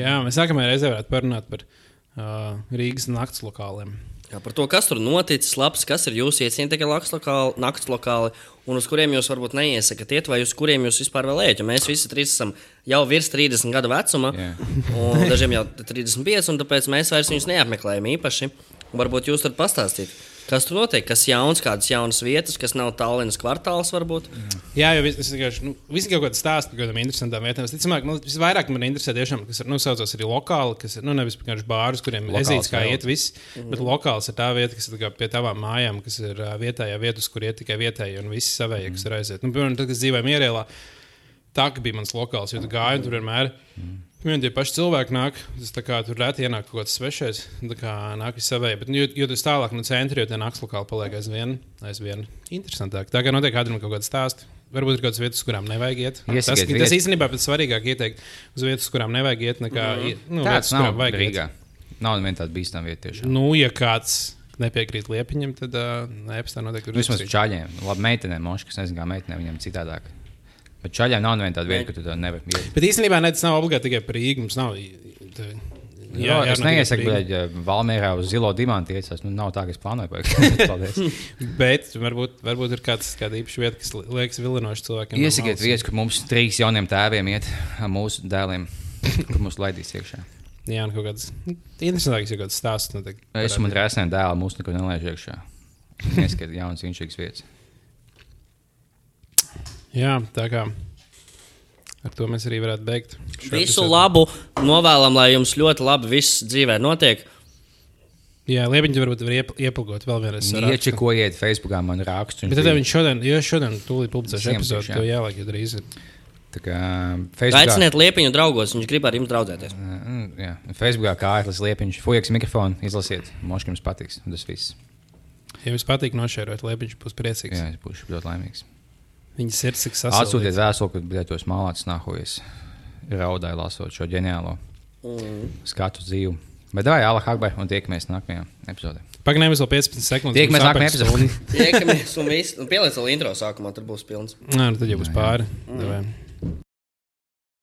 Jā, mēs nākamajā reizē varētu parunāt par uh, Rīgas nakts lokāliem. Jā, par to, kas tur noticis, labs, kas ir jūsu iecienītie nakts lokāli, un uz kuriem jūs varbūt neiesakat iet, vai uz kuriem jūs vispār vēl ejat. Mēs visi trīs esam jau virs 30 gadu vecuma, Jā. un dažiem jau 35, un tāpēc mēs vairs viņus neapmeklējam īpaši. Varbūt jūs varat pastāstīt, kas tur notiek, kas jauns, kādas jaunas vietas, kas nav Tallinas kvartāls varbūt. Jā, jau vis- es vienkārši nu, visi kaut kādā stāstā par kādām interesantām vietām. Ticamāk, nu, visvairāk man interesē tiešām, kas ir, nu, saucās arī lokāli, kas ir, nu, nevis vienkārši bārus, kuriem Lokāls ezīts kā iet viss, bet lokāls ir tā vieta, kas ir kā pie tavām mājām, kas ir ā, vietējā vieta, uz kur iet tikai vietēji un visi savējie, kas ir aiziet. Nu, piemēram, tad, kad es dzīvoju mierēlā, tā bija mans lokāls, jo tu gāji un tur vienmēr. Vien tie paši cilvēki nāk, tas tā kā tur reti ienāk kaut kāds svešais, tā kā nāk visi savēji. Bet, nu, jo, jo tas tālāk no centra, jo tie nakts lokāli paliek aizvien, aizvien interesantāk. Tā kā notiek kādam kaut kāds stāsts. Varbūt ir kaut kādas vietas, kurām nevajag iet. Tas, Iesakiet tas īstenībā pēc svarīgāk ieteikt uz vietas, kurām nevajag iet, nekā mm. nu, Tāds kurām vajag Rīgā. iet. Nav neviena tāda bīstama vieta tiešām. Nu, ja kāds nepiekrīt liepiņam, tad uh, nepastā noteikti tur Vismaz izdarīt. čaļiem. Labi, meitenēm, moškas, kas nezinu, kā meitenēm, viņiem citādāk. Bet čaļiem nav neviena tāda vieta, kur tu to nevari iet. Bet īstenībā ne, tas nav obligāti tikai par Rīgu. Mums nav. tā- Jā, jā, es jārunā tikai neiesaku, ka Valmērā uz zilo dimantu iecās. Nu, nav tā, ka es plānoju. Paldies. Bet varbūt, varbūt ir kāds, kāda īpaša vieta, kas li- liekas vilinoša cilvēkiem. Iesakiet vietas, kur mums trīs jauniem tēviem iet ar mūsu dēliem, kur mums laidīs iekšā. Jā, un kaut kāds nu, interesantāks, ja kāds stāsts notiek. Es un man rēsnēm dēlu mūsu nekur nelaiž iekšā. Iesakiet jaunas, inšīgas vietas. Jā, tā kā ar to mēs arī varētu beigt. Visu episodu. labu novēlam, lai jums ļoti labi viss dzīvē notiek. Jā, Liepiņš varbūt var iep iepilgot vēl vienreiz. Iečekojiet Facebookā man rakstu. Bet tad viņš šodien, jo šodien tūlīt publicēšu Visiem epizodu, to jāliek, ja drīz ir. Tā kā Facebookā. Aiciniet liepiņu draugos, viņš grib ar jums draudzēties. Mm, Jā, Facebookā kā ārlis liepiņš, fujaks mikrofonu, izlasiet. Moškam jums patiks. un Tas viss. Ja jums patīk nošērot, Liepiņš būs priecīgs. Jā, es būšu ļoti laimīgs. Viņa sirds ir sasaucēta. Atsūtiet vēstuli, kad bijāt tos mālāts nahojas. Raudāju lasot šo ģeniālo Mm. skatu dzīvi. Bet vai Alā Hakbai un tiekamies nākamajā epizodē. Pagaidām, vēl 15 sekundes. Tiekamies nākamajā epizodē. Tiekamies un viss. Nu, Pieliec vēl intro sākumā, tur būs pilns. Nē, nu tad jau būs pāri. Davai.